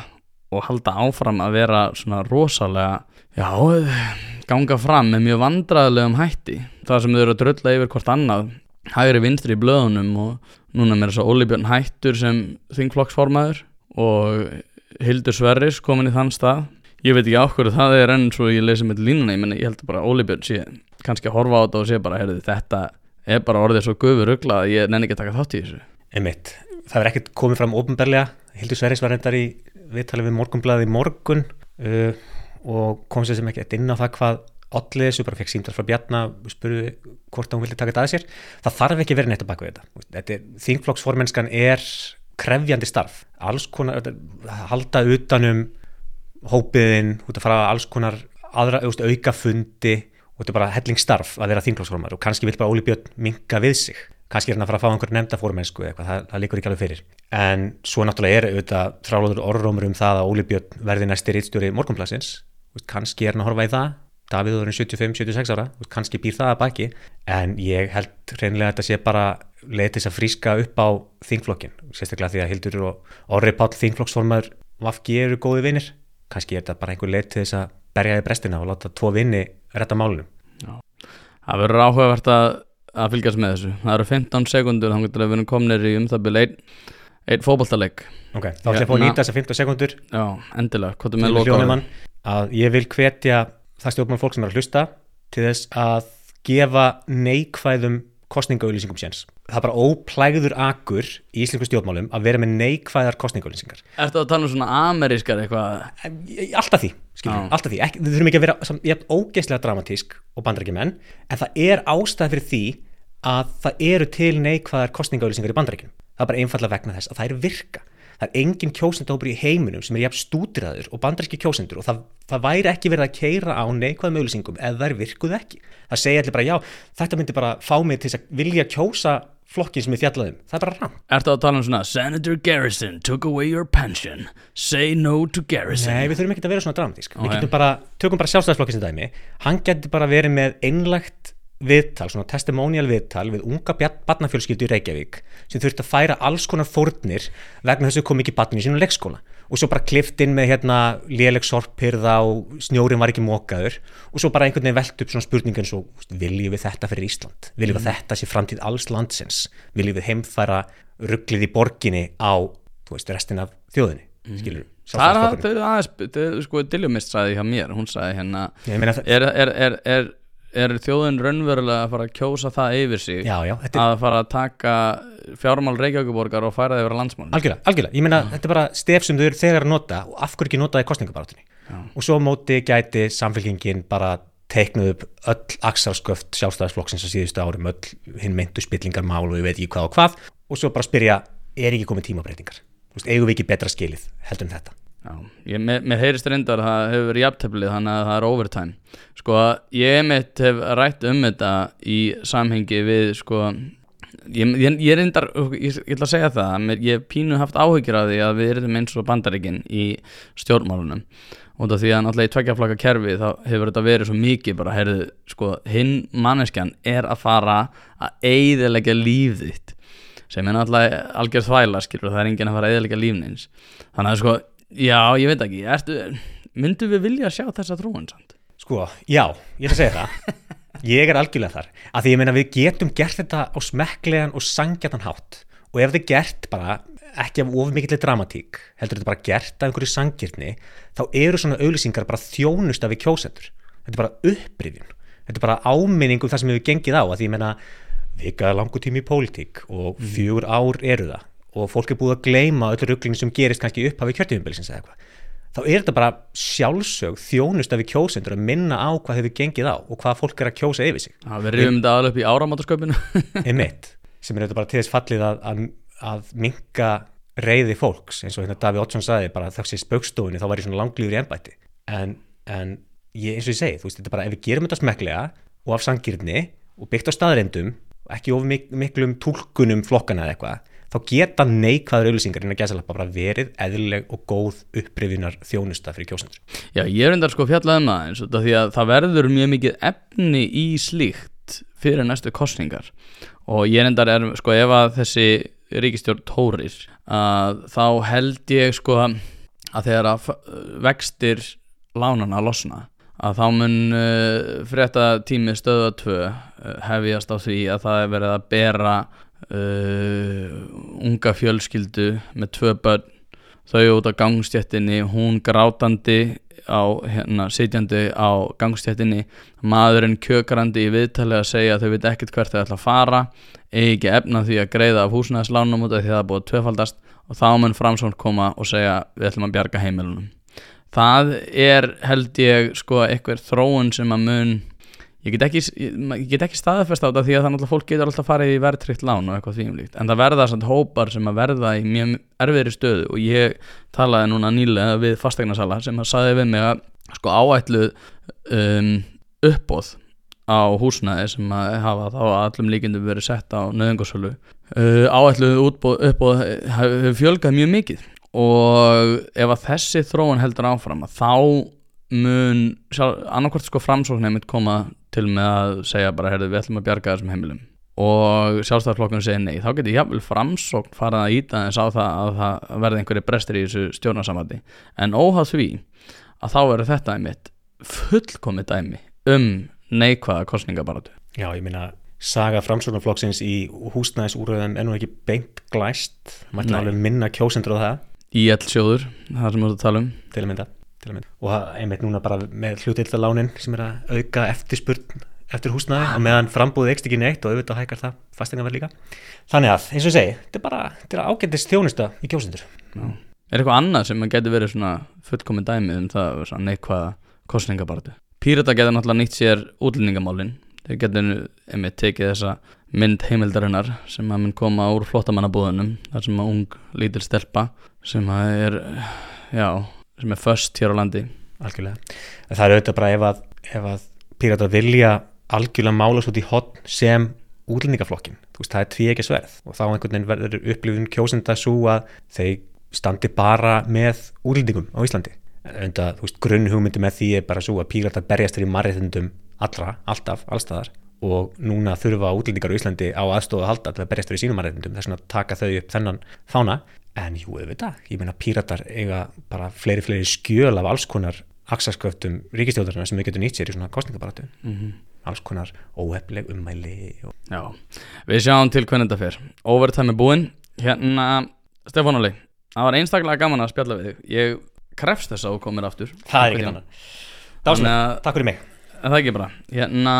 og halda áfram að vera svona rosalega já, ganga fram með mjög vandræðilegum hætti það sem þau eru að drölla yfir hvort annað hægri vinstri í blöðunum og núna með þess að Óli Björn hættur sem þingflokksformaður og Hildur Sverris komin í þann stað. Ég veit ekki á hverju það er enn svo ég lesi með línuna, ég, meni, ég held bara Óli Björn sé kannski að horfa á þetta og sé bara heyrðu, þetta er bara orðið svo guður rugla að ég nenni ekki að taka þátt í þessu. Einmitt, það er ekkert komið fram ópenbarlega Hildur Sverris var reyndar í viðtali við morgunblæði morgun uh, og kom sér sem ekki inn á það hvað allir þessu, bara fekk síndar frá Bjarna spurði hvort hún vildi taka þetta að sér. Það þarf ekki verið neitt að baka við þetta, þingflokksformennskan er krefjandi starf. Konar, halda utanum hópiðin, út að fara alls konar aðra, auðvist, auka fundi og þetta er bara hellingsstarf að vera þingflokksformar og kannski vil bara Óli Björn minka við sig. Kannski er hann að fara að fá einhver nefnda fórmennsku eða eitthvað, það, það líkur ekki alveg fyrir. En svo náttúrulega er auðvitað þrálóður orðrómur um það að Óli Björn verði næsti rítstjóri morgunplassins kannski er hann að horfa í það. Davíð er 75-76 ára, kannski býr það að baki. En ég held reynilega að þetta sé bara leið til að fríska upp á þingflokkin, sérstaklega því að Hildur og Orri Páll þingflokksformar Vafki eru góði vinnir, kannski er þetta bara einhver leið til þess að berja í brestina og láta tvo vinni retta málunum Það verður áhugavert að, að fylgjast með þessu. Það eru 15 sekundur þannig að við erum komnir í um það byrja einn ein fótballtaleik Ok, þá ætlum ég að fá að Hérna. nýta þessar 15 sekundur. Já, endilega, hvað er með til loka hljónumann að ég vil hvetja það stjórnmann fólk sem er að hlusta til þess að gefa neikvæðum kostningaauðlýsingum séns. Það er bara óplægður akur í íslensku stjórnmálum að vera með neikvæðar kostningaauðlýsingar. Ertu að tala um svona amerískar eitthvað Alltaf því, skiljum, Já. alltaf því. Ekki, við þurfum ekki að vera samt, jafn ógeðslega dramatísk og bandarækjumenn, en það er ástæð fyrir því að það eru til neikvæðar kostningaauðlýsingar í bandarækjunum. Það er bara einfallega vegna þess að það eru virka. Það er engin kjósendahópur í heiminum sem er jafn stúdiraður og bandaríski kjósendur og það, það væri ekki verið að keira á neikvæðum auðlýsingum ef þær virkuð ekki. Það segja allir bara já, þetta myndi bara fá mig til að vilja kjósa flokkin sem ég fjallaðum. Það er bara rann. Ertu að tala um svona Senator Garrison took away your pension Say no to Garrison Nei, við þurfum ekki að vera svona dramatísk. Við getum bara, tökum bara sjálfstæðsflokkin sem dæmi. Hann getur bara verið með einlægt viðtal, svona testimonial viðtal við unga barnafjölskyldu í Reykjavík sem þurfti að færa alls konar fórnir vegna þess að kom ekki barnin í sínum leikskóla. Og svo bara klift inn með hérna léleg sorpirða og snjórin var ekki mókaður og svo bara einhvern veginn velt upp svona spurningan svo, viljum við þetta fyrir Ísland? Viljum við þetta sé framtíð alls landsins? Viljum við heimfæra rugglið í borginni á, þú veist, restin af þjóðinni, skilur Það er að þau aðeins, þau sko Diljumist sagði hjá mér, hún sagði hérna er, er, er, er, þjóðin raunverulega að fara að kjósa það yfir sig já, já, er að fara að taka fjármál Reykjavíkuborgar og færa yfir að landsmál? Algjörlega, algjörlega, ég meina þetta er bara stef sem þau eru þegar að nota og af hverju ekki nota það í kostningabarátunni Já. og svo móti gæti samfélkingin bara teiknuð upp öll axarsköft sjálfstæðisflokksins á síðustu árum öll hinn meintu spillingarmál og ég veit ekki hvað og hvað. Og svo bara spyrja, er ekki komið tímabreitingar? Eigum við ekki betra skilið heldur en þetta Já, með heyrist reyndar að það hefur verið jafnteflið þannig að það er overtime. Sko, ég mitt hef rætt um þetta í samhengi við sko ég, ég, ég reyndar, ég, ég ætla að segja það mér, ég hef pínu haft áhyggjur af því að við erum eins og bandaríkin í stjórnmálunum. Af því að náttúrulega í tveggjaflaka kerfi þá hefur þetta verið svo mikið bara, heyrðu, sko, hinn manneskjan er að fara að eigðilegja líf þitt sem er náttúrulega algjör þvæla, skilur, það er enginn að fara að eigðilegja lífnins þannig að sko, já, ég veit ekki ertu, myndu við vilja sjá þessa þróun samt? Sko, já, ég ætla að segja það. Ég er algjörlega þar. Að því ég meina við getum gert þetta á smekklegan og sangjatan hátt. Og ef þetta er gert bara ekki af of mikillir dramatík heldur þetta bara gert af einhverju sangirni þá eru svona auðlýsingar bara þjónust af við kjósendur. Þetta er bara upprifjun. Þetta er bara áminning um það sem hefur gengið á. Að því ég meina vika langu tími í pólitík og fjögur ár eru það og fólk er búið að gleyma öllu rugglingin sem gerist kannski upp af í kjörtífumbilsins eða eitthvað þá er þetta bara sjálfsög þjónust af við kjósendur að minna á hvað hefur gengið á og hvað fólk er að kjósa yfir sig. Það verður um þetta aðal upp í áramátasköpunu <laughs> einmitt, sem er þetta bara til þess fallið að, að, að minka reyði fólks, eins og hérna Daví Oddsson saði bara þessi spökstofunni, þá var ég svona langlýfur í ennbætti, en, en ég, eins og ég segi, þú veist, þetta bara ef við gerum þetta smeklega og af sangirni og byggt á staðrendum, ekki of mik miklum tólkunum flokkana eða eitthvað þá geta neikvæður auðlýsingar innan gæsalappa bara verið eðlileg og góð upprifinar þjónusta fyrir kjósendur. Já, ég er endar sko fjallað um það eins og þetta því að það verður mjög mikið efni í slíkt fyrir næstu kostningar og ég er endar er sko ef að þessi ríkistjórn tórir að þá held ég sko að þegar að vextir lánana losna að þá mun uh, frétta tími stöða 2 uh, hefjast á því að það er verið að bera uh, unga fjölskyldu með tvö börn. Þau út á gangstjættinni hún grátandi á hérna sitjandi á gangstjættinni maðurinn kjökrandi í viðtali að segja að þau veit ekkert hvert þau ætla að fara eigi ekki efna því að greiða af húsnæðislánum út af því að það er búið að tvöfaldast. Og þá mun framsvönd koma og segja við ætlum að bjarga heimilunum. Það er held ég sko eitthvað þróun sem að mun ég get ekki, ekki staðfest á þetta því að það náttúrulega fólk getur alltaf farið í verðtrykt lán og eitthvað þvíumlíkt en það verða samt hópar sem að verða í mjög erfiðri stöðu og ég talaði núna nýlega við fastegnarsala sem að saði við mig að sko áætlu um, uppbóð á húsnæði sem að hafa þá allum líkindum verið sett á nöðungarsölu uh, áætlu útbóð, uppbóð hefur fjölgað mjög mikið. Og ef að þessi þróun heldur áfram að þá mun annarkvært sko framsóknir mitt koma til með að segja bara heyrðu við ætlum að bjarga þessum heimilum. Og sjálfstæðarflokkurinn segir nei. Þá getur jáfnvel framsókn farað að íta en sá það að það verði einhverju brestir í þessu stjórnarsamvæti en óháð því að þá verður þetta einmitt fullkomið dæmi um neikvæða kostningabaratu Já, ég minna saga framsóknarflokksins í húsnæðisúröðum er nú ekki beint glæst. Maður alveg minna kjósendur á það. Í ell sjóður, það sem við erum að tala um. Til að mynda og einmitt núna bara með hlutildalánin sem er að auka eftirspurn eftir húsnaði og meðan frambúðið ekst ekki neitt og auðvitað hækkar það fastingan verð líka þannig að, eins og ég segi, þetta er bara þetta er ágæntist þjónusta í kjósendur Já. Er eitthvað annað sem getur verið svona fullkominn dæmið um það neikvæða kostningabartu? Pírata getur náttúrulega nýtt sér útlendingamálin þeir getur einmitt tekið þessa mynd heimildarinnar sem að mun koma úr flottamannabúðunum þar sem að ung lítil stelpa sem að er, já sem er först hér á landi. Algjörlega, það er auðvitað bara ef að, ef að pírata vilja algjörlega mála svo í hotn sem útlendingaflokkin, þú veist það er tví ekki sverð og þá einhvern veginn verður upplifun kjósenda svo að þeir standi bara með útlendingum á Íslandi. En það, þú veist, grunnhugmyndi með því er bara svo að pírata berjast fyrir marriðundum allra, alltaf, allstaðar og núna þurfa útlendingar á Íslandi á aðstofa að halda til að berjast fyrir sínum marriðundum þess að taka þau upp þennan fána en jú, auðvitað, ég meina píratar eiga bara fleiri, fleiri skjöl af alls konar aksasköftum ríkistjóðarna sem við getum nýtt sér í svona kostningabaratu mm -hmm. alls konar óhefleg ummæli og... Já, við sjáum til hvernig þetta fer. Overtime er búinn. Hérna, Stefán Óli það var einstaklega gaman að spjalla við þig. Ég krefst þess að þú komir aftur. Það er ekki þannig Dáslega, takk fyrir mig. Það er ekki bara, hérna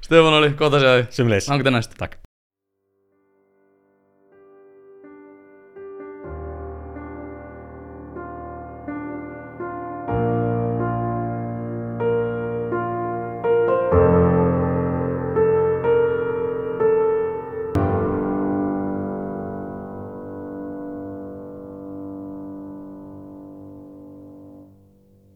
Stefán Óli, gott að segja þig. Sumleis Nákvæmlega næst. Takk